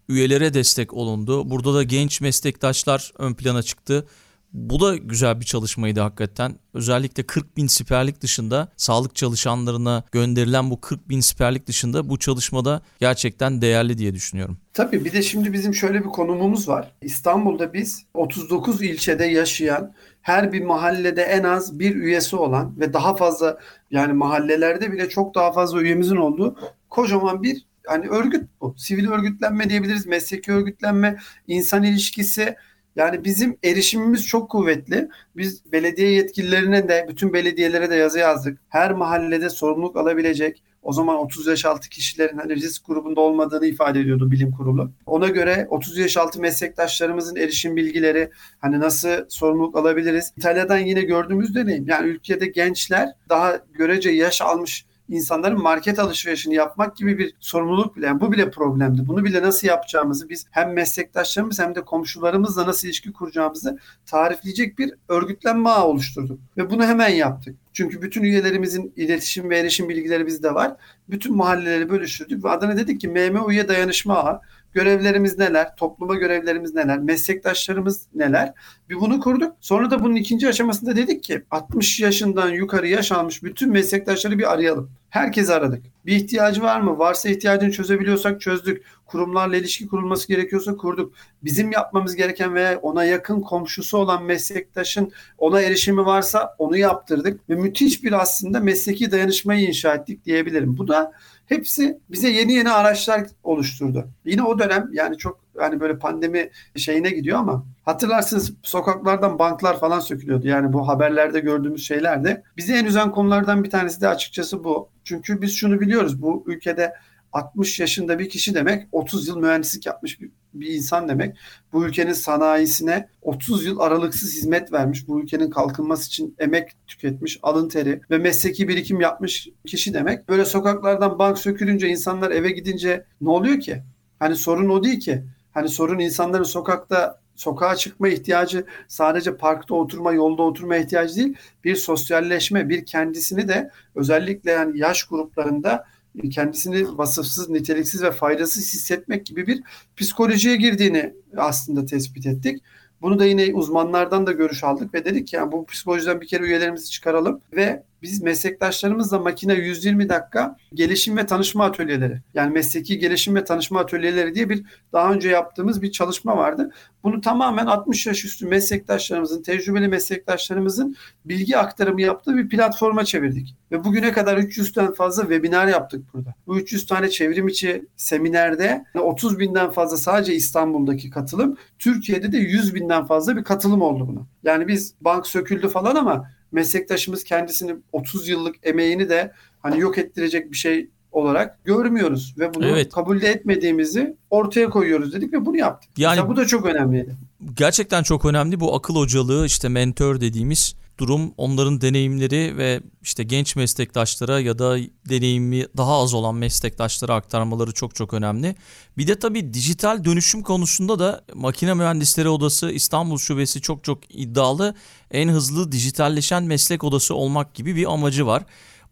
üyelere destek olundu. Burada da genç meslektaşlar ön plana çıktı. Bu da güzel bir çalışmaydı hakikaten. Özellikle 40 bin siperlik dışında sağlık çalışanlarına gönderilen bu 40 bin siperlik dışında bu çalışmada gerçekten değerli diye düşünüyorum. Tabii bir de şimdi bizim şöyle bir konumumuz var. İstanbul'da biz 39 ilçede yaşayan her bir mahallede en az bir üyesi olan ve daha fazla yani mahallelerde bile çok daha fazla üyemizin olduğu kocaman bir hani örgüt bu. Sivil örgütlenme diyebiliriz, mesleki örgütlenme, insan ilişkisi, yani bizim erişimimiz çok kuvvetli. Biz belediye yetkililerine de bütün belediyelere de yazı yazdık. Her mahallede sorumluluk alabilecek o zaman 30 yaş altı kişilerin hani risk grubunda olmadığını ifade ediyordu bilim kurulu. Ona göre 30 yaş altı meslektaşlarımızın erişim bilgileri hani nasıl sorumluluk alabiliriz? İtalya'dan yine gördüğümüz deneyim. Yani ülkede gençler daha görece yaş almış insanların market alışverişini yapmak gibi bir sorumluluk bile. Yani bu bile problemdi. Bunu bile nasıl yapacağımızı biz hem meslektaşlarımız hem de komşularımızla nasıl ilişki kuracağımızı tarifleyecek bir örgütlenme ağı oluşturduk. Ve bunu hemen yaptık. Çünkü bütün üyelerimizin iletişim ve erişim bilgileri bizde var. Bütün mahalleleri bölüştürdük ve adına dedik ki MM üye dayanışma ağı görevlerimiz neler, topluma görevlerimiz neler, meslektaşlarımız neler. Bir bunu kurduk. Sonra da bunun ikinci aşamasında dedik ki 60 yaşından yukarı yaş almış bütün meslektaşları bir arayalım. Herkesi aradık. Bir ihtiyacı var mı? Varsa ihtiyacını çözebiliyorsak çözdük. Kurumlarla ilişki kurulması gerekiyorsa kurduk. Bizim yapmamız gereken veya ona yakın komşusu olan meslektaşın ona erişimi varsa onu yaptırdık. Ve müthiş bir aslında mesleki dayanışmayı inşa ettik diyebilirim. Bu da hepsi bize yeni yeni araçlar oluşturdu. Yine o dönem yani çok hani böyle pandemi şeyine gidiyor ama hatırlarsınız sokaklardan banklar falan sökülüyordu. Yani bu haberlerde gördüğümüz şeyler de. Bizi en üzen konulardan bir tanesi de açıkçası bu. Çünkü biz şunu biliyoruz. Bu ülkede 60 yaşında bir kişi demek 30 yıl mühendislik yapmış bir, bir insan demek. Bu ülkenin sanayisine 30 yıl aralıksız hizmet vermiş. Bu ülkenin kalkınması için emek tüketmiş, alın teri ve mesleki birikim yapmış kişi demek. Böyle sokaklardan bank sökülünce insanlar eve gidince ne oluyor ki? Hani sorun o değil ki. Hani sorun insanların sokakta sokağa çıkma ihtiyacı sadece parkta oturma, yolda oturma ihtiyacı değil. Bir sosyalleşme, bir kendisini de özellikle yani yaş gruplarında kendisini vasıfsız, niteliksiz ve faydasız hissetmek gibi bir psikolojiye girdiğini aslında tespit ettik. Bunu da yine uzmanlardan da görüş aldık ve dedik ki yani bu psikolojiden bir kere üyelerimizi çıkaralım ve biz meslektaşlarımızla makine 120 dakika gelişim ve tanışma atölyeleri yani mesleki gelişim ve tanışma atölyeleri diye bir daha önce yaptığımız bir çalışma vardı. Bunu tamamen 60 yaş üstü meslektaşlarımızın, tecrübeli meslektaşlarımızın bilgi aktarımı yaptığı bir platforma çevirdik. Ve bugüne kadar 300'ten fazla webinar yaptık burada. Bu 300 tane çevrim içi seminerde 30 binden fazla sadece İstanbul'daki katılım, Türkiye'de de 100 binden fazla bir katılım oldu buna. Yani biz bank söküldü falan ama meslektaşımız kendisini 30 yıllık emeğini de hani yok ettirecek bir şey olarak görmüyoruz ve bunu evet. kabul etmediğimizi ortaya koyuyoruz dedik ve bunu yaptık. Yani Mesela bu da çok önemliydi. Gerçekten çok önemli bu akıl hocalığı işte mentor dediğimiz durum onların deneyimleri ve işte genç meslektaşlara ya da deneyimi daha az olan meslektaşlara aktarmaları çok çok önemli. Bir de tabii dijital dönüşüm konusunda da Makine Mühendisleri Odası İstanbul Şubesi çok çok iddialı. En hızlı dijitalleşen meslek odası olmak gibi bir amacı var.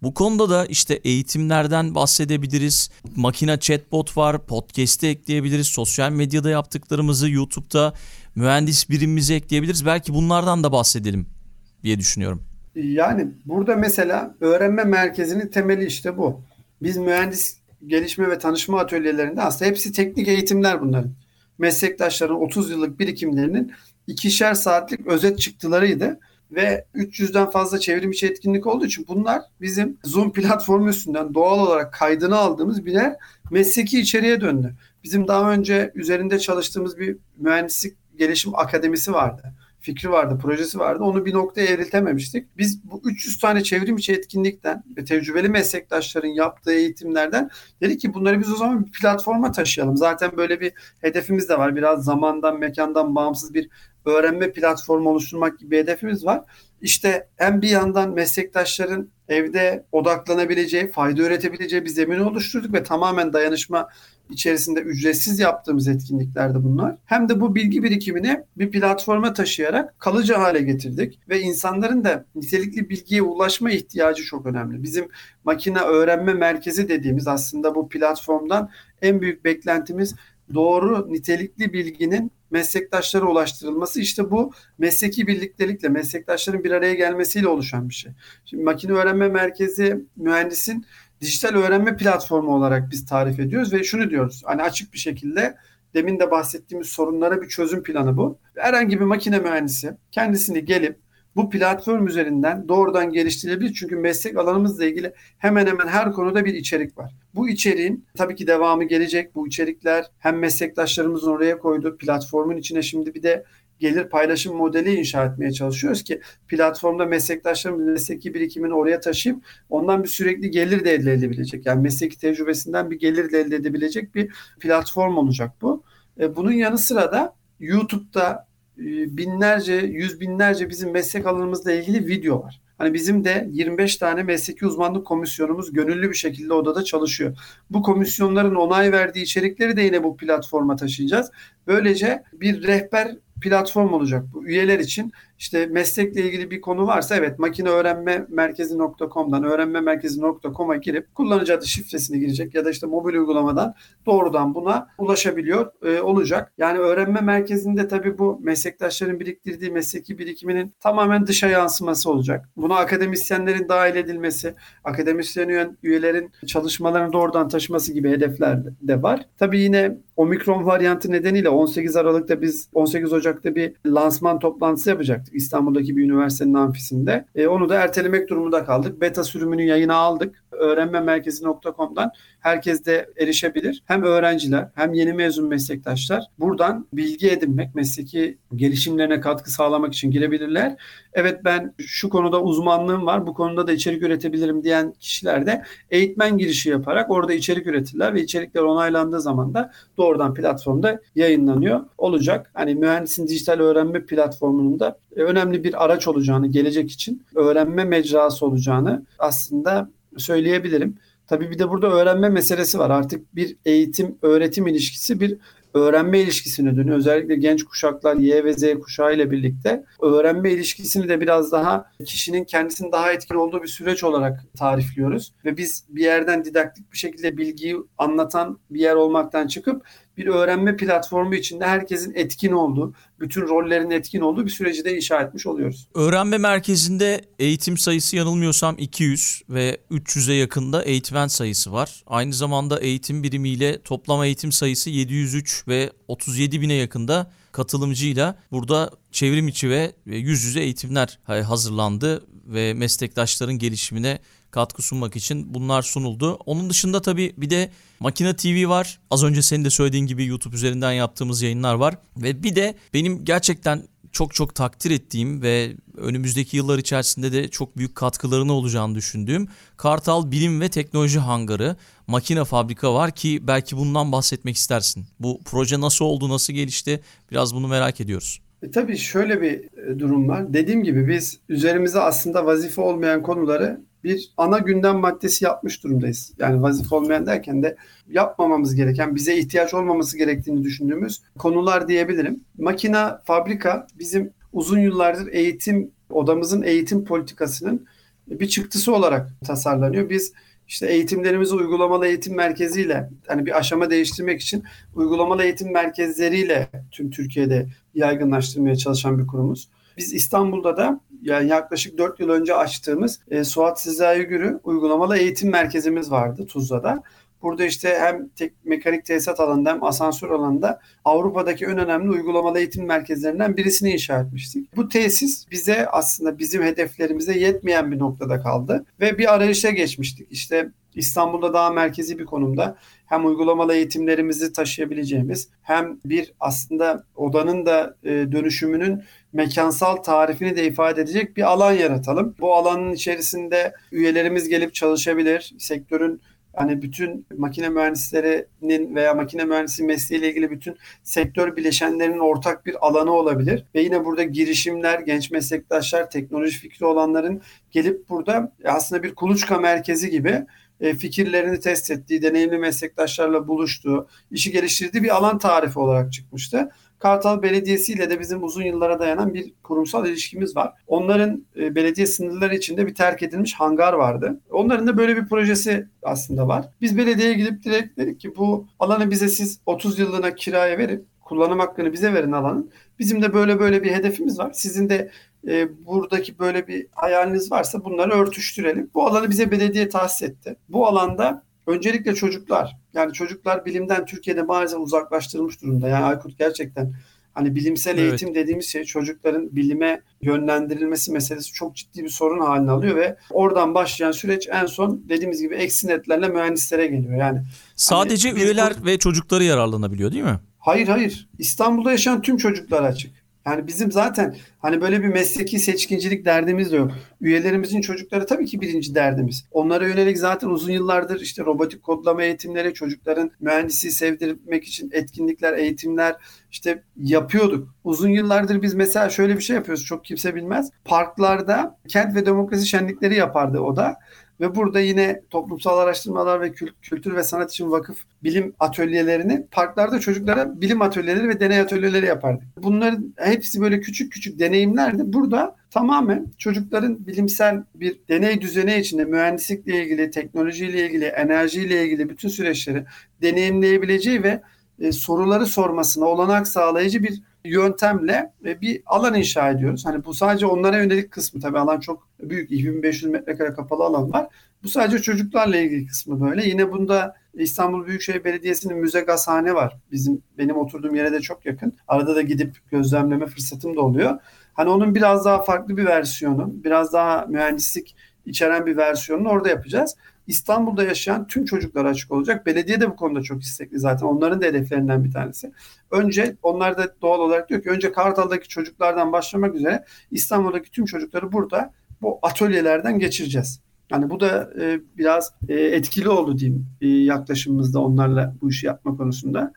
Bu konuda da işte eğitimlerden bahsedebiliriz. Makine chatbot var, podcast'te ekleyebiliriz. Sosyal medyada yaptıklarımızı YouTube'da mühendis birimimize ekleyebiliriz. Belki bunlardan da bahsedelim diye düşünüyorum. Yani burada mesela öğrenme merkezinin temeli işte bu. Biz mühendis gelişme ve tanışma atölyelerinde aslında hepsi teknik eğitimler bunların. Meslektaşların 30 yıllık birikimlerinin ikişer saatlik özet çıktılarıydı ve 300'den fazla çevrim içi etkinlik olduğu için bunlar bizim Zoom platformu üstünden doğal olarak kaydını aldığımız birer mesleki içeriğe döndü. Bizim daha önce üzerinde çalıştığımız bir mühendislik gelişim akademisi vardı fikri vardı, projesi vardı. Onu bir noktaya evriltememiştik. Biz bu 300 tane çevrim içi etkinlikten ve tecrübeli meslektaşların yaptığı eğitimlerden dedik ki bunları biz o zaman bir platforma taşıyalım. Zaten böyle bir hedefimiz de var. Biraz zamandan, mekandan bağımsız bir öğrenme platformu oluşturmak gibi bir hedefimiz var. İşte hem bir yandan meslektaşların evde odaklanabileceği, fayda üretebileceği bir zemin oluşturduk ve tamamen dayanışma içerisinde ücretsiz yaptığımız etkinliklerde bunlar. Hem de bu bilgi birikimini bir platforma taşıyarak kalıcı hale getirdik ve insanların da nitelikli bilgiye ulaşma ihtiyacı çok önemli. Bizim makine öğrenme merkezi dediğimiz aslında bu platformdan en büyük beklentimiz doğru nitelikli bilginin meslektaşlara ulaştırılması işte bu mesleki birliktelikle meslektaşların bir araya gelmesiyle oluşan bir şey. Şimdi makine öğrenme merkezi mühendisin dijital öğrenme platformu olarak biz tarif ediyoruz ve şunu diyoruz. Hani açık bir şekilde demin de bahsettiğimiz sorunlara bir çözüm planı bu. Herhangi bir makine mühendisi kendisini gelip bu platform üzerinden doğrudan geliştirilebilir. Çünkü meslek alanımızla ilgili hemen hemen her konuda bir içerik var. Bu içeriğin tabii ki devamı gelecek. Bu içerikler hem meslektaşlarımızın oraya koyduğu platformun içine şimdi bir de gelir paylaşım modeli inşa etmeye çalışıyoruz ki platformda meslektaşlarımız mesleki birikimini oraya taşıyıp ondan bir sürekli gelir de elde edebilecek. Yani mesleki tecrübesinden bir gelir de elde edebilecek bir platform olacak bu. E, bunun yanı sıra da YouTube'da e, binlerce, yüz binlerce bizim meslek alanımızla ilgili video var. Hani bizim de 25 tane mesleki uzmanlık komisyonumuz gönüllü bir şekilde odada çalışıyor. Bu komisyonların onay verdiği içerikleri de yine bu platforma taşıyacağız. Böylece bir rehber platform olacak bu üyeler için. İşte meslekle ilgili bir konu varsa evet makine öğrenme merkezi.com'dan öğrenme merkezi.com'a girip kullanıcı adı şifresini girecek ya da işte mobil uygulamadan doğrudan buna ulaşabiliyor e, olacak. Yani öğrenme merkezinde tabii bu meslektaşların biriktirdiği mesleki birikiminin tamamen dışa yansıması olacak. Buna akademisyenlerin dahil edilmesi, akademisyen üyelerin çalışmalarını doğrudan taşıması gibi hedefler de var. Tabii yine omikron varyantı nedeniyle 18 Aralık'ta biz 18 Ocak'ta bir lansman toplantısı yapacaktık İstanbul'daki bir üniversitenin amfisinde. E, onu da ertelemek durumunda kaldık. Beta sürümünü yayına aldık. Öğrenmemerkezi.com'dan herkes de erişebilir. Hem öğrenciler hem yeni mezun meslektaşlar buradan bilgi edinmek, mesleki gelişimlerine katkı sağlamak için girebilirler. Evet ben şu konuda uzmanlığım var, bu konuda da içerik üretebilirim diyen kişiler de eğitmen girişi yaparak orada içerik üretirler ve içerikler onaylandığı zaman da doğrudan platformda yayınlanıyor olacak. Hani mühendisin dijital öğrenme platformunun da önemli bir araç olacağını, gelecek için öğrenme mecrası olacağını aslında söyleyebilirim. Tabii bir de burada öğrenme meselesi var. Artık bir eğitim öğretim ilişkisi bir öğrenme ilişkisine dönüyor. Özellikle genç kuşaklar Y ve Z kuşağı ile birlikte öğrenme ilişkisini de biraz daha kişinin kendisinin daha etkin olduğu bir süreç olarak tarifliyoruz. Ve biz bir yerden didaktik bir şekilde bilgiyi anlatan bir yer olmaktan çıkıp bir öğrenme platformu içinde herkesin etkin olduğu, bütün rollerin etkin olduğu bir süreci de inşa etmiş oluyoruz. Öğrenme merkezinde eğitim sayısı yanılmıyorsam 200 ve 300'e yakında eğitmen sayısı var. Aynı zamanda eğitim birimiyle toplam eğitim sayısı 703 ve 37 bine yakında katılımcıyla burada çevrim içi ve yüz yüze eğitimler hazırlandı ve meslektaşların gelişimine katkı sunmak için bunlar sunuldu. Onun dışında tabii bir de Makine TV var. Az önce senin de söylediğin gibi YouTube üzerinden yaptığımız yayınlar var. Ve bir de benim gerçekten çok çok takdir ettiğim ve önümüzdeki yıllar içerisinde de çok büyük katkılarını olacağını düşündüğüm Kartal Bilim ve Teknoloji Hangarı makine fabrika var ki belki bundan bahsetmek istersin. Bu proje nasıl oldu, nasıl gelişti? Biraz bunu merak ediyoruz. E, tabii şöyle bir e, durum var. Dediğim gibi biz üzerimize aslında vazife olmayan konuları bir ana gündem maddesi yapmış durumdayız. Yani vazife olmayan derken de yapmamamız gereken, bize ihtiyaç olmaması gerektiğini düşündüğümüz konular diyebilirim. Makina, fabrika bizim uzun yıllardır eğitim, odamızın eğitim politikasının bir çıktısı olarak tasarlanıyor. Biz işte eğitimlerimizi uygulamalı eğitim merkeziyle hani bir aşama değiştirmek için uygulamalı eğitim merkezleriyle tüm Türkiye'de yaygınlaştırmaya çalışan bir kurumuz. Biz İstanbul'da da yani yaklaşık 4 yıl önce açtığımız e, Suat Sezai Gürü uygulamalı eğitim merkezimiz vardı Tuzla'da. Burada işte hem tek, mekanik tesisat alanında hem asansör alanında Avrupa'daki en önemli uygulamalı eğitim merkezlerinden birisini inşa etmiştik. Bu tesis bize aslında bizim hedeflerimize yetmeyen bir noktada kaldı ve bir arayışa geçmiştik. İşte İstanbul'da daha merkezi bir konumda hem uygulamalı eğitimlerimizi taşıyabileceğimiz hem bir aslında odanın da e, dönüşümünün mekansal tarifini de ifade edecek bir alan yaratalım. Bu alanın içerisinde üyelerimiz gelip çalışabilir. Sektörün hani bütün makine mühendislerinin veya makine mühendisi mesleğiyle ilgili bütün sektör bileşenlerinin ortak bir alanı olabilir. Ve yine burada girişimler, genç meslektaşlar, teknoloji fikri olanların gelip burada aslında bir kuluçka merkezi gibi e, fikirlerini test ettiği, deneyimli meslektaşlarla buluştuğu, işi geliştirdiği bir alan tarifi olarak çıkmıştı. Kartal Belediyesi ile de bizim uzun yıllara dayanan bir kurumsal ilişkimiz var. Onların e, belediye sınırları içinde bir terk edilmiş hangar vardı. Onların da böyle bir projesi aslında var. Biz belediyeye gidip direkt dedik ki bu alanı bize siz 30 yıllığına kiraya verip kullanım hakkını bize verin alanın. Bizim de böyle böyle bir hedefimiz var. Sizin de e, buradaki böyle bir hayaliniz varsa bunları örtüştürelim. Bu alanı bize belediye tahsis etti. Bu alanda öncelikle çocuklar yani çocuklar bilimden Türkiye'de maalesef uzaklaştırılmış durumda. Yani Aykut gerçekten hani bilimsel evet. eğitim dediğimiz şey çocukların bilime yönlendirilmesi meselesi çok ciddi bir sorun haline alıyor ve oradan başlayan süreç en son dediğimiz gibi eksi netlerle mühendislere geliyor. Yani sadece hani üyeler bu... ve çocukları yararlanabiliyor değil mi? Hayır hayır. İstanbul'da yaşayan tüm çocuklar açık. Yani bizim zaten hani böyle bir mesleki seçkincilik derdimiz de yok. Üyelerimizin çocukları tabii ki birinci derdimiz. Onlara yönelik zaten uzun yıllardır işte robotik kodlama eğitimleri, çocukların mühendisi sevdirmek için etkinlikler, eğitimler işte yapıyorduk. Uzun yıllardır biz mesela şöyle bir şey yapıyoruz. Çok kimse bilmez. Parklarda kent ve demokrasi şenlikleri yapardı o da. Ve burada yine toplumsal araştırmalar ve kültür ve sanat için vakıf bilim atölyelerini parklarda çocuklara bilim atölyeleri ve deney atölyeleri yapardık. Bunların hepsi böyle küçük küçük deneyimlerdi. Burada tamamen çocukların bilimsel bir deney düzeni içinde mühendislikle ilgili, teknolojiyle ilgili, enerjiyle ilgili bütün süreçleri deneyimleyebileceği ve e, soruları sormasına olanak sağlayıcı bir yöntemle e, bir alan inşa ediyoruz. Hani bu sadece onlara yönelik kısmı tabii alan çok büyük 2500 metrekare kapalı alan var. Bu sadece çocuklarla ilgili kısmı böyle. Yine bunda İstanbul Büyükşehir Belediyesi'nin müze gazhane var. Bizim benim oturduğum yere de çok yakın. Arada da gidip gözlemleme fırsatım da oluyor. Hani onun biraz daha farklı bir versiyonu, biraz daha mühendislik içeren bir versiyonunu orada yapacağız. İstanbul'da yaşayan tüm çocuklara açık olacak. Belediye de bu konuda çok istekli zaten. Onların da hedeflerinden bir tanesi. Önce onlar da doğal olarak diyor ki önce Kartal'daki çocuklardan başlamak üzere İstanbul'daki tüm çocukları burada bu atölyelerden geçireceğiz. Yani bu da e, biraz e, etkili oldu diyeyim e, yaklaşımımızda onlarla bu işi yapma konusunda.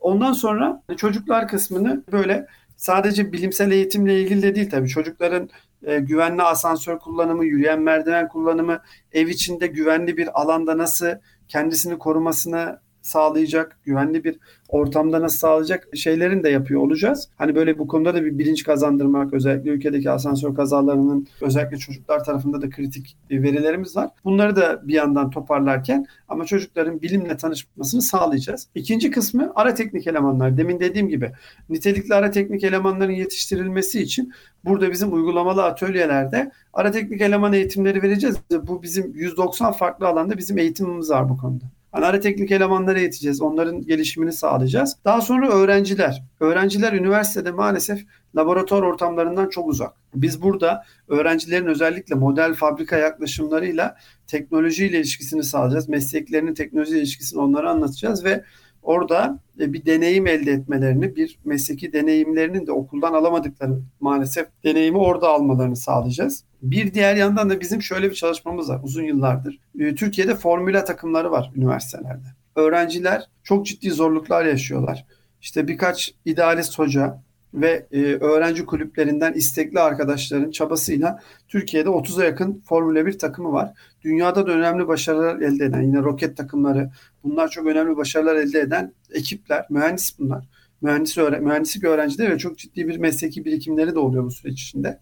Ondan sonra çocuklar kısmını böyle sadece bilimsel eğitimle ilgili de değil tabii çocukların e, güvenli asansör kullanımı, yürüyen merdiven kullanımı, ev içinde güvenli bir alanda nasıl kendisini korumasını sağlayacak, güvenli bir ortamda nasıl sağlayacak şeylerin de yapıyor olacağız. Hani böyle bu konuda da bir bilinç kazandırmak, özellikle ülkedeki asansör kazalarının özellikle çocuklar tarafında da kritik verilerimiz var. Bunları da bir yandan toparlarken ama çocukların bilimle tanışmasını sağlayacağız. İkinci kısmı ara teknik elemanlar. Demin dediğim gibi nitelikli ara teknik elemanların yetiştirilmesi için burada bizim uygulamalı atölyelerde ara teknik eleman eğitimleri vereceğiz. Bu bizim 190 farklı alanda bizim eğitimimiz var bu konuda. Hani ara teknik elemanları eğiteceğiz. Onların gelişimini sağlayacağız. Daha sonra öğrenciler. Öğrenciler üniversitede maalesef laboratuvar ortamlarından çok uzak. Biz burada öğrencilerin özellikle model fabrika yaklaşımlarıyla teknolojiyle ilişkisini sağlayacağız. Mesleklerinin teknoloji ilişkisini onlara anlatacağız ve orada e, bir deneyim elde etmelerini, bir mesleki deneyimlerinin de okuldan alamadıkları maalesef deneyimi orada almalarını sağlayacağız. Bir diğer yandan da bizim şöyle bir çalışmamız var uzun yıllardır. E, Türkiye'de formüla takımları var üniversitelerde. Öğrenciler çok ciddi zorluklar yaşıyorlar. İşte birkaç idealist hoca, ve e, öğrenci kulüplerinden istekli arkadaşların çabasıyla Türkiye'de 30'a yakın Formula 1 takımı var. Dünyada da önemli başarılar elde eden yine roket takımları bunlar çok önemli başarılar elde eden ekipler, mühendis bunlar. Mühendis öğre mühendislik öğrencileri ve çok ciddi bir mesleki birikimleri de oluyor bu süreç içinde.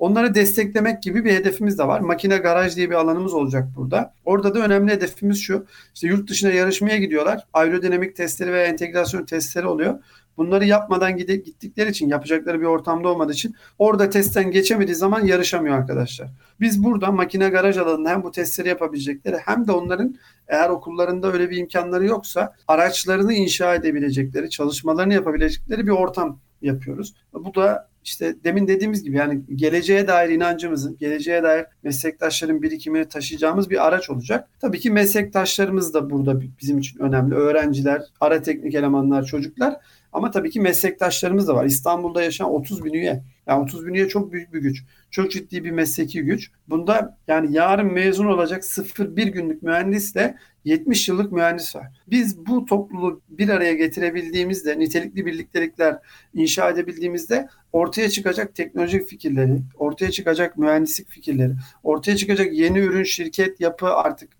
Onları desteklemek gibi bir hedefimiz de var. Makine garaj diye bir alanımız olacak burada. Orada da önemli hedefimiz şu. İşte yurt dışına yarışmaya gidiyorlar. Aerodinamik testleri veya entegrasyon testleri oluyor. Bunları yapmadan gide, gittikleri için yapacakları bir ortamda olmadığı için orada testten geçemediği zaman yarışamıyor arkadaşlar. Biz burada makine garaj alanında hem bu testleri yapabilecekleri hem de onların eğer okullarında öyle bir imkanları yoksa araçlarını inşa edebilecekleri, çalışmalarını yapabilecekleri bir ortam yapıyoruz. Bu da işte demin dediğimiz gibi yani geleceğe dair inancımızın, geleceğe dair meslektaşların birikimini taşıyacağımız bir araç olacak. Tabii ki meslektaşlarımız da burada bizim için önemli. Öğrenciler, ara teknik elemanlar, çocuklar ama tabii ki meslektaşlarımız da var. İstanbul'da yaşayan 30 bin üye. Yani 30 bin üye çok büyük bir güç. Çok ciddi bir mesleki güç. Bunda yani yarın mezun olacak 0-1 günlük mühendisle 70 yıllık mühendis var. Biz bu topluluğu bir araya getirebildiğimizde, nitelikli birliktelikler inşa edebildiğimizde ortaya çıkacak teknolojik fikirleri, ortaya çıkacak mühendislik fikirleri, ortaya çıkacak yeni ürün, şirket, yapı artık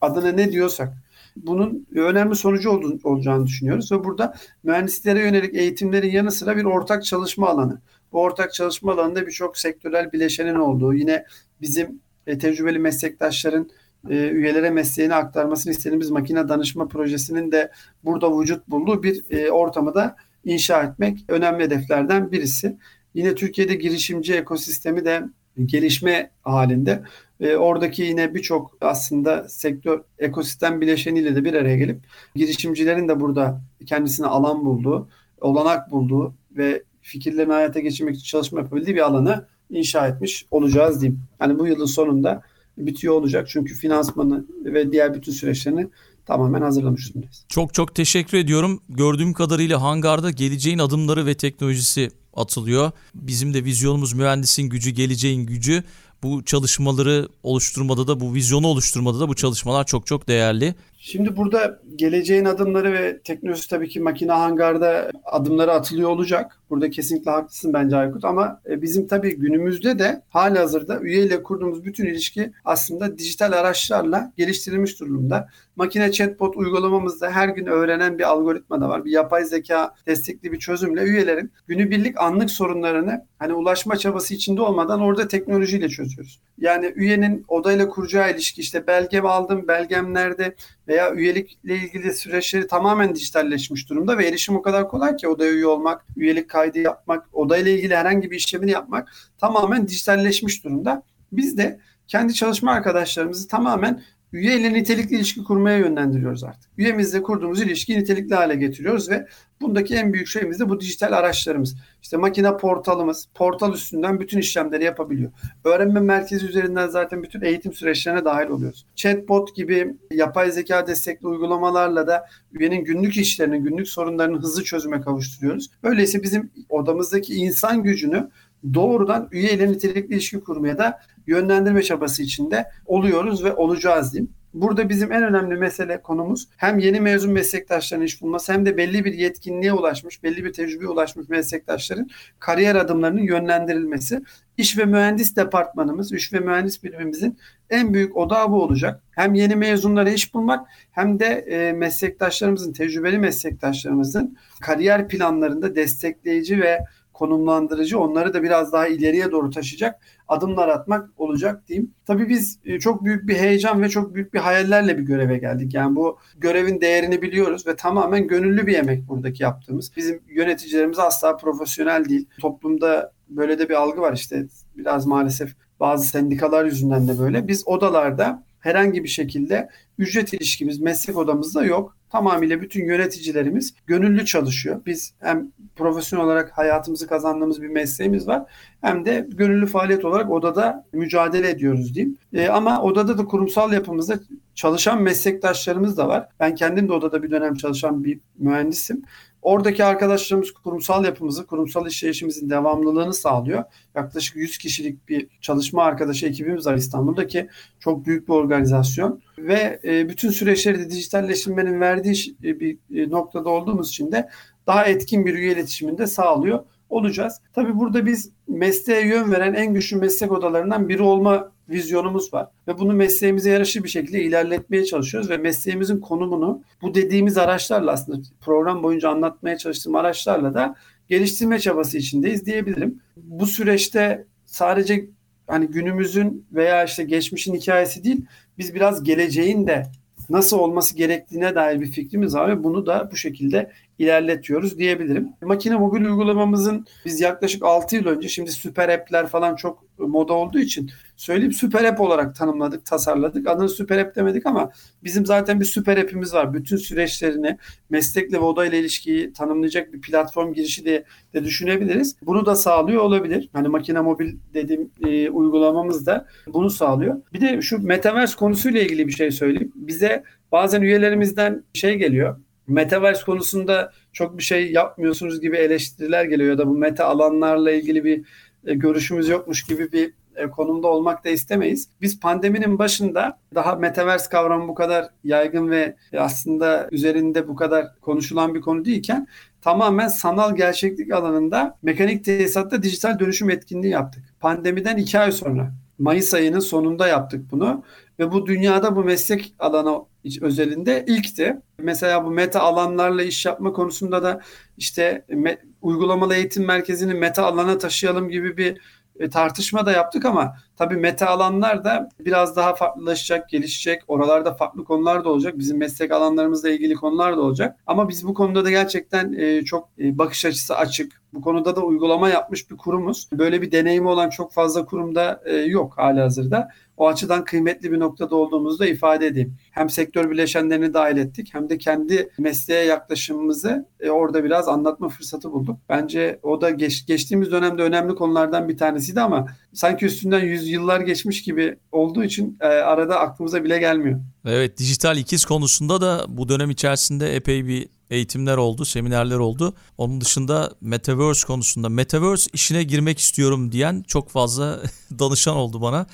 adına ne diyorsak bunun önemli sonucu olacağını düşünüyoruz ve burada mühendislere yönelik eğitimlerin yanı sıra bir ortak çalışma alanı. Bu ortak çalışma alanında birçok sektörel bileşenin olduğu, yine bizim e, tecrübeli meslektaşların e, üyelere mesleğini aktarmasını istediğimiz makine danışma projesinin de burada vücut bulduğu bir e, ortamı da inşa etmek önemli hedeflerden birisi. Yine Türkiye'de girişimci ekosistemi de gelişme halinde. E, oradaki yine birçok aslında sektör ekosistem bileşeniyle de bir araya gelip girişimcilerin de burada kendisine alan bulduğu, olanak bulduğu ve fikirlerini hayata geçirmek için çalışma yapabildiği bir alanı inşa etmiş olacağız diyeyim. Yani bu yılın sonunda bitiyor olacak çünkü finansmanı ve diğer bütün süreçlerini tamamen hazırlamış durumdayız. Çok çok teşekkür ediyorum. Gördüğüm kadarıyla hangarda geleceğin adımları ve teknolojisi atılıyor. Bizim de vizyonumuz mühendisin gücü, geleceğin gücü. Bu çalışmaları oluşturmada da bu vizyonu oluşturmada da bu çalışmalar çok çok değerli. Şimdi burada geleceğin adımları ve teknolojisi tabii ki makine hangarda adımları atılıyor olacak. Burada kesinlikle haklısın bence Aykut ama e, bizim tabii günümüzde de hali hazırda üyeyle kurduğumuz bütün ilişki aslında dijital araçlarla geliştirilmiş durumda. Makine chatbot uygulamamızda her gün öğrenen bir algoritma da var. Bir yapay zeka destekli bir çözümle üyelerin günübirlik anlık sorunlarını hani ulaşma çabası içinde olmadan orada teknolojiyle çözüyoruz. Yani üyenin odayla kuracağı ilişki işte belge aldım, belgem nerede veya üyelikle ilgili süreçleri tamamen dijitalleşmiş durumda ve erişim o kadar kolay ki odaya üye olmak, üyelik kaydı yapmak, odayla ilgili herhangi bir işlemini yapmak tamamen dijitalleşmiş durumda. Biz de kendi çalışma arkadaşlarımızı tamamen üye ile nitelikli ilişki kurmaya yönlendiriyoruz artık. Üyemizle kurduğumuz ilişkiyi nitelikli hale getiriyoruz ve bundaki en büyük şeyimiz de bu dijital araçlarımız. İşte makine portalımız, portal üstünden bütün işlemleri yapabiliyor. Öğrenme merkezi üzerinden zaten bütün eğitim süreçlerine dahil oluyoruz. Chatbot gibi yapay zeka destekli uygulamalarla da üyenin günlük işlerini, günlük sorunlarını hızlı çözüme kavuşturuyoruz. Öyleyse bizim odamızdaki insan gücünü doğrudan üye ile nitelikli ilişki kurmaya da yönlendirme çabası içinde oluyoruz ve olacağız diyeyim. Burada bizim en önemli mesele konumuz hem yeni mezun meslektaşların iş bulması hem de belli bir yetkinliğe ulaşmış, belli bir tecrübeye ulaşmış meslektaşların kariyer adımlarının yönlendirilmesi. İş ve mühendis departmanımız, iş ve mühendis birimimizin en büyük odağı bu olacak. Hem yeni mezunlara iş bulmak hem de e, meslektaşlarımızın, tecrübeli meslektaşlarımızın kariyer planlarında destekleyici ve konumlandırıcı onları da biraz daha ileriye doğru taşıyacak adımlar atmak olacak diyeyim. Tabii biz e, çok büyük bir heyecan ve çok büyük bir hayallerle bir göreve geldik. Yani bu görevin değerini biliyoruz ve tamamen gönüllü bir emek buradaki yaptığımız. Bizim yöneticilerimiz asla profesyonel değil. Toplumda böyle de bir algı var işte biraz maalesef bazı sendikalar yüzünden de böyle. Biz odalarda herhangi bir şekilde ücret ilişkimiz meslek odamızda yok. Tamamıyla bütün yöneticilerimiz gönüllü çalışıyor. Biz hem profesyonel olarak hayatımızı kazandığımız bir mesleğimiz var hem de gönüllü faaliyet olarak odada mücadele ediyoruz diyeyim. E, ama odada da kurumsal yapımızda çalışan meslektaşlarımız da var. Ben kendim de odada bir dönem çalışan bir mühendisim. Oradaki arkadaşlarımız kurumsal yapımızı, kurumsal işleyişimizin devamlılığını sağlıyor. Yaklaşık 100 kişilik bir çalışma arkadaşı ekibimiz var İstanbul'daki. Çok büyük bir organizasyon. Ve e, bütün süreçleri de dijitalleştirmenin verdiği e, bir e, noktada olduğumuz için de daha etkin bir üye iletişiminde sağlıyor olacağız. Tabii burada biz mesleğe yön veren en güçlü meslek odalarından biri olma vizyonumuz var. Ve bunu mesleğimize yaraşır bir şekilde ilerletmeye çalışıyoruz ve mesleğimizin konumunu bu dediğimiz araçlarla aslında program boyunca anlatmaya çalıştığım araçlarla da geliştirme çabası içindeyiz diyebilirim. Bu süreçte sadece hani günümüzün veya işte geçmişin hikayesi değil, biz biraz geleceğin de nasıl olması gerektiğine dair bir fikrimiz var ve bunu da bu şekilde ilerletiyoruz diyebilirim. Makine mobil uygulamamızın biz yaklaşık 6 yıl önce şimdi süper app'ler falan çok moda olduğu için söyleyeyim süper app olarak tanımladık, tasarladık. Adını süper app demedik ama bizim zaten bir süper app'imiz var. Bütün süreçlerini meslekle ve odayla ilişkiyi tanımlayacak bir platform girişi diye de düşünebiliriz. Bunu da sağlıyor olabilir. Hani makine mobil dediğim e, uygulamamız da bunu sağlıyor. Bir de şu metaverse konusuyla ilgili bir şey söyleyeyim. Bize bazen üyelerimizden şey geliyor Metaverse konusunda çok bir şey yapmıyorsunuz gibi eleştiriler geliyor ya da bu meta alanlarla ilgili bir e, görüşümüz yokmuş gibi bir e, konumda olmak da istemeyiz. Biz pandeminin başında daha metaverse kavramı bu kadar yaygın ve aslında üzerinde bu kadar konuşulan bir konu değilken tamamen sanal gerçeklik alanında mekanik tesisatta dijital dönüşüm etkinliği yaptık. Pandemiden iki ay sonra Mayıs ayının sonunda yaptık bunu ve bu dünyada bu meslek alanı özelinde ilkti. Mesela bu meta alanlarla iş yapma konusunda da işte me, uygulamalı eğitim merkezini meta alana taşıyalım gibi bir e, tartışma da yaptık ama tabii meta alanlar da biraz daha farklılaşacak, gelişecek. Oralarda farklı konular da olacak. Bizim meslek alanlarımızla ilgili konular da olacak. Ama biz bu konuda da gerçekten e, çok e, bakış açısı açık. Bu konuda da uygulama yapmış bir kurumuz. Böyle bir deneyimi olan çok fazla kurumda yok hali hazırda. O açıdan kıymetli bir noktada olduğumuzu da ifade edeyim. Hem sektör bileşenlerini dahil ettik hem de kendi mesleğe yaklaşımımızı e, orada biraz anlatma fırsatı bulduk. Bence o da geç, geçtiğimiz dönemde önemli konulardan bir tanesiydi ama sanki üstünden yüzyıllar geçmiş gibi olduğu için e, arada aklımıza bile gelmiyor. Evet dijital ikiz konusunda da bu dönem içerisinde epey bir eğitimler oldu, seminerler oldu. Onun dışında Metaverse konusunda Metaverse işine girmek istiyorum diyen çok fazla danışan oldu bana.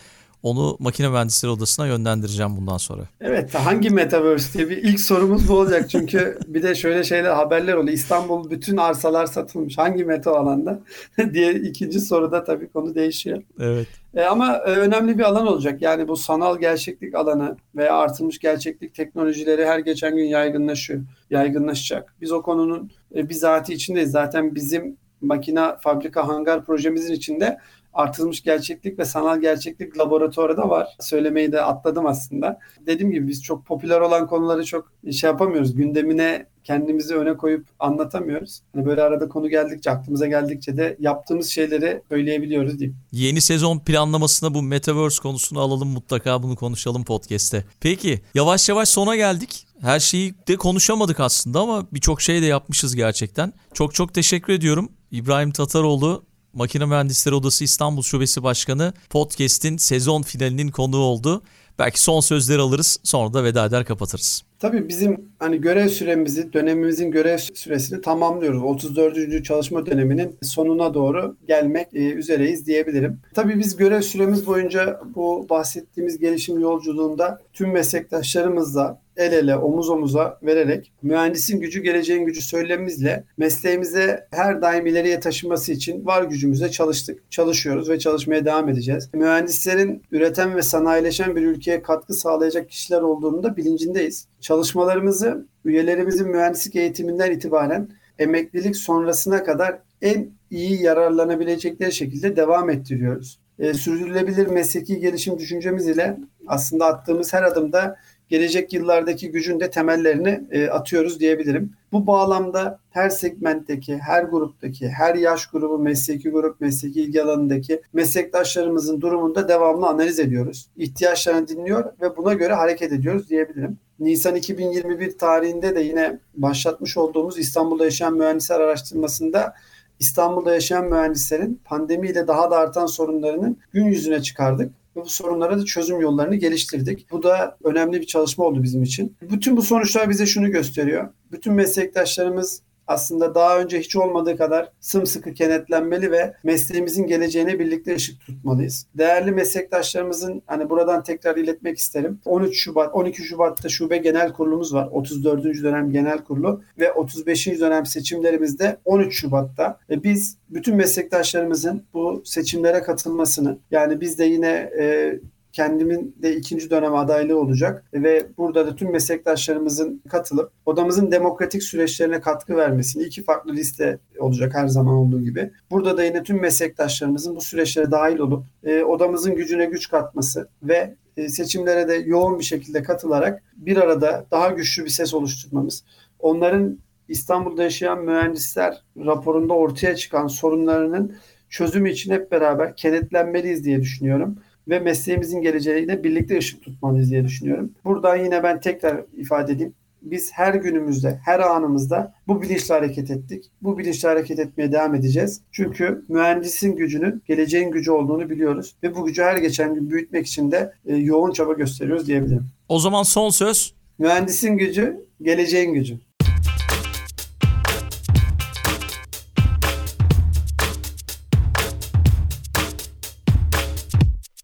Onu makine mühendisleri odasına yönlendireceğim bundan sonra. Evet hangi metaverse diye bir ilk sorumuz bu olacak. Çünkü bir de şöyle şeyler haberler oluyor. İstanbul bütün arsalar satılmış. Hangi meta alanda diye ikinci soruda tabii konu değişiyor. Evet. E, ama e, önemli bir alan olacak. Yani bu sanal gerçeklik alanı veya artılmış gerçeklik teknolojileri her geçen gün yaygınlaşıyor. Yaygınlaşacak. Biz o konunun e, bizatihi içindeyiz. Zaten bizim makina fabrika hangar projemizin içinde artılmış gerçeklik ve sanal gerçeklik laboratuvarı da var. Söylemeyi de atladım aslında. Dediğim gibi biz çok popüler olan konuları çok şey yapamıyoruz. Gündemine kendimizi öne koyup anlatamıyoruz. Hani böyle arada konu geldikçe, aklımıza geldikçe de yaptığımız şeyleri söyleyebiliyoruz diyeyim. Yeni sezon planlamasına bu Metaverse konusunu alalım mutlaka bunu konuşalım podcast'te. Peki yavaş yavaş sona geldik. Her şeyi de konuşamadık aslında ama birçok şey de yapmışız gerçekten. Çok çok teşekkür ediyorum. İbrahim Tataroğlu Makine Mühendisleri Odası İstanbul Şubesi Başkanı podcast'in sezon finalinin konuğu oldu. Belki son sözleri alırız sonra da veda eder kapatırız. Tabii bizim hani görev süremizi, dönemimizin görev süresini tamamlıyoruz. 34. çalışma döneminin sonuna doğru gelmek e, üzereyiz diyebilirim. Tabii biz görev süremiz boyunca bu bahsettiğimiz gelişim yolculuğunda tüm meslektaşlarımızla el ele, omuz omuza vererek mühendisin gücü geleceğin gücü söylemimizle mesleğimize her daim ileriye taşıması için var gücümüzle çalıştık. Çalışıyoruz ve çalışmaya devam edeceğiz. Mühendislerin üreten ve sanayileşen bir ülkeye katkı sağlayacak kişiler olduğunu da bilincindeyiz. Çalışmalarımızı üyelerimizin mühendislik eğitiminden itibaren emeklilik sonrasına kadar en iyi yararlanabilecekleri şekilde devam ettiriyoruz. E, sürdürülebilir mesleki gelişim düşüncemiz ile aslında attığımız her adımda gelecek yıllardaki gücün de temellerini e, atıyoruz diyebilirim. Bu bağlamda her segmentteki, her gruptaki, her yaş grubu, mesleki grup, mesleki ilgi alanındaki meslektaşlarımızın durumunda devamlı analiz ediyoruz. İhtiyaçlarını dinliyor ve buna göre hareket ediyoruz diyebilirim. Nisan 2021 tarihinde de yine başlatmış olduğumuz İstanbul'da yaşayan mühendisler araştırmasında İstanbul'da yaşayan mühendislerin pandemiyle daha da artan sorunlarının gün yüzüne çıkardık ve bu sorunlara da çözüm yollarını geliştirdik. Bu da önemli bir çalışma oldu bizim için. Bütün bu sonuçlar bize şunu gösteriyor. Bütün meslektaşlarımız aslında daha önce hiç olmadığı kadar sımsıkı kenetlenmeli ve mesleğimizin geleceğine birlikte ışık tutmalıyız. Değerli meslektaşlarımızın hani buradan tekrar iletmek isterim. 13 Şubat, 12 Şubat'ta şube genel kurulumuz var. 34. dönem genel kurulu ve 35. dönem seçimlerimizde 13 Şubat'ta. Ve biz bütün meslektaşlarımızın bu seçimlere katılmasını yani biz de yine e, kendimin de ikinci dönem adaylığı olacak ve burada da tüm meslektaşlarımızın katılıp odamızın demokratik süreçlerine katkı vermesini iki farklı liste olacak her zaman olduğu gibi. Burada da yine tüm meslektaşlarımızın bu süreçlere dahil olup e, odamızın gücüne güç katması ve e, seçimlere de yoğun bir şekilde katılarak bir arada daha güçlü bir ses oluşturmamız, onların İstanbul'da yaşayan mühendisler raporunda ortaya çıkan sorunlarının çözümü için hep beraber kenetlenmeliyiz diye düşünüyorum ve mesleğimizin geleceğine birlikte ışık tutmalıyız diye düşünüyorum. Buradan yine ben tekrar ifade edeyim. Biz her günümüzde, her anımızda bu bilinçle hareket ettik. Bu bilinçle hareket etmeye devam edeceğiz. Çünkü mühendisin gücünün geleceğin gücü olduğunu biliyoruz. Ve bu gücü her geçen gün büyütmek için de e, yoğun çaba gösteriyoruz diyebilirim. O zaman son söz. Mühendisin gücü, geleceğin gücü.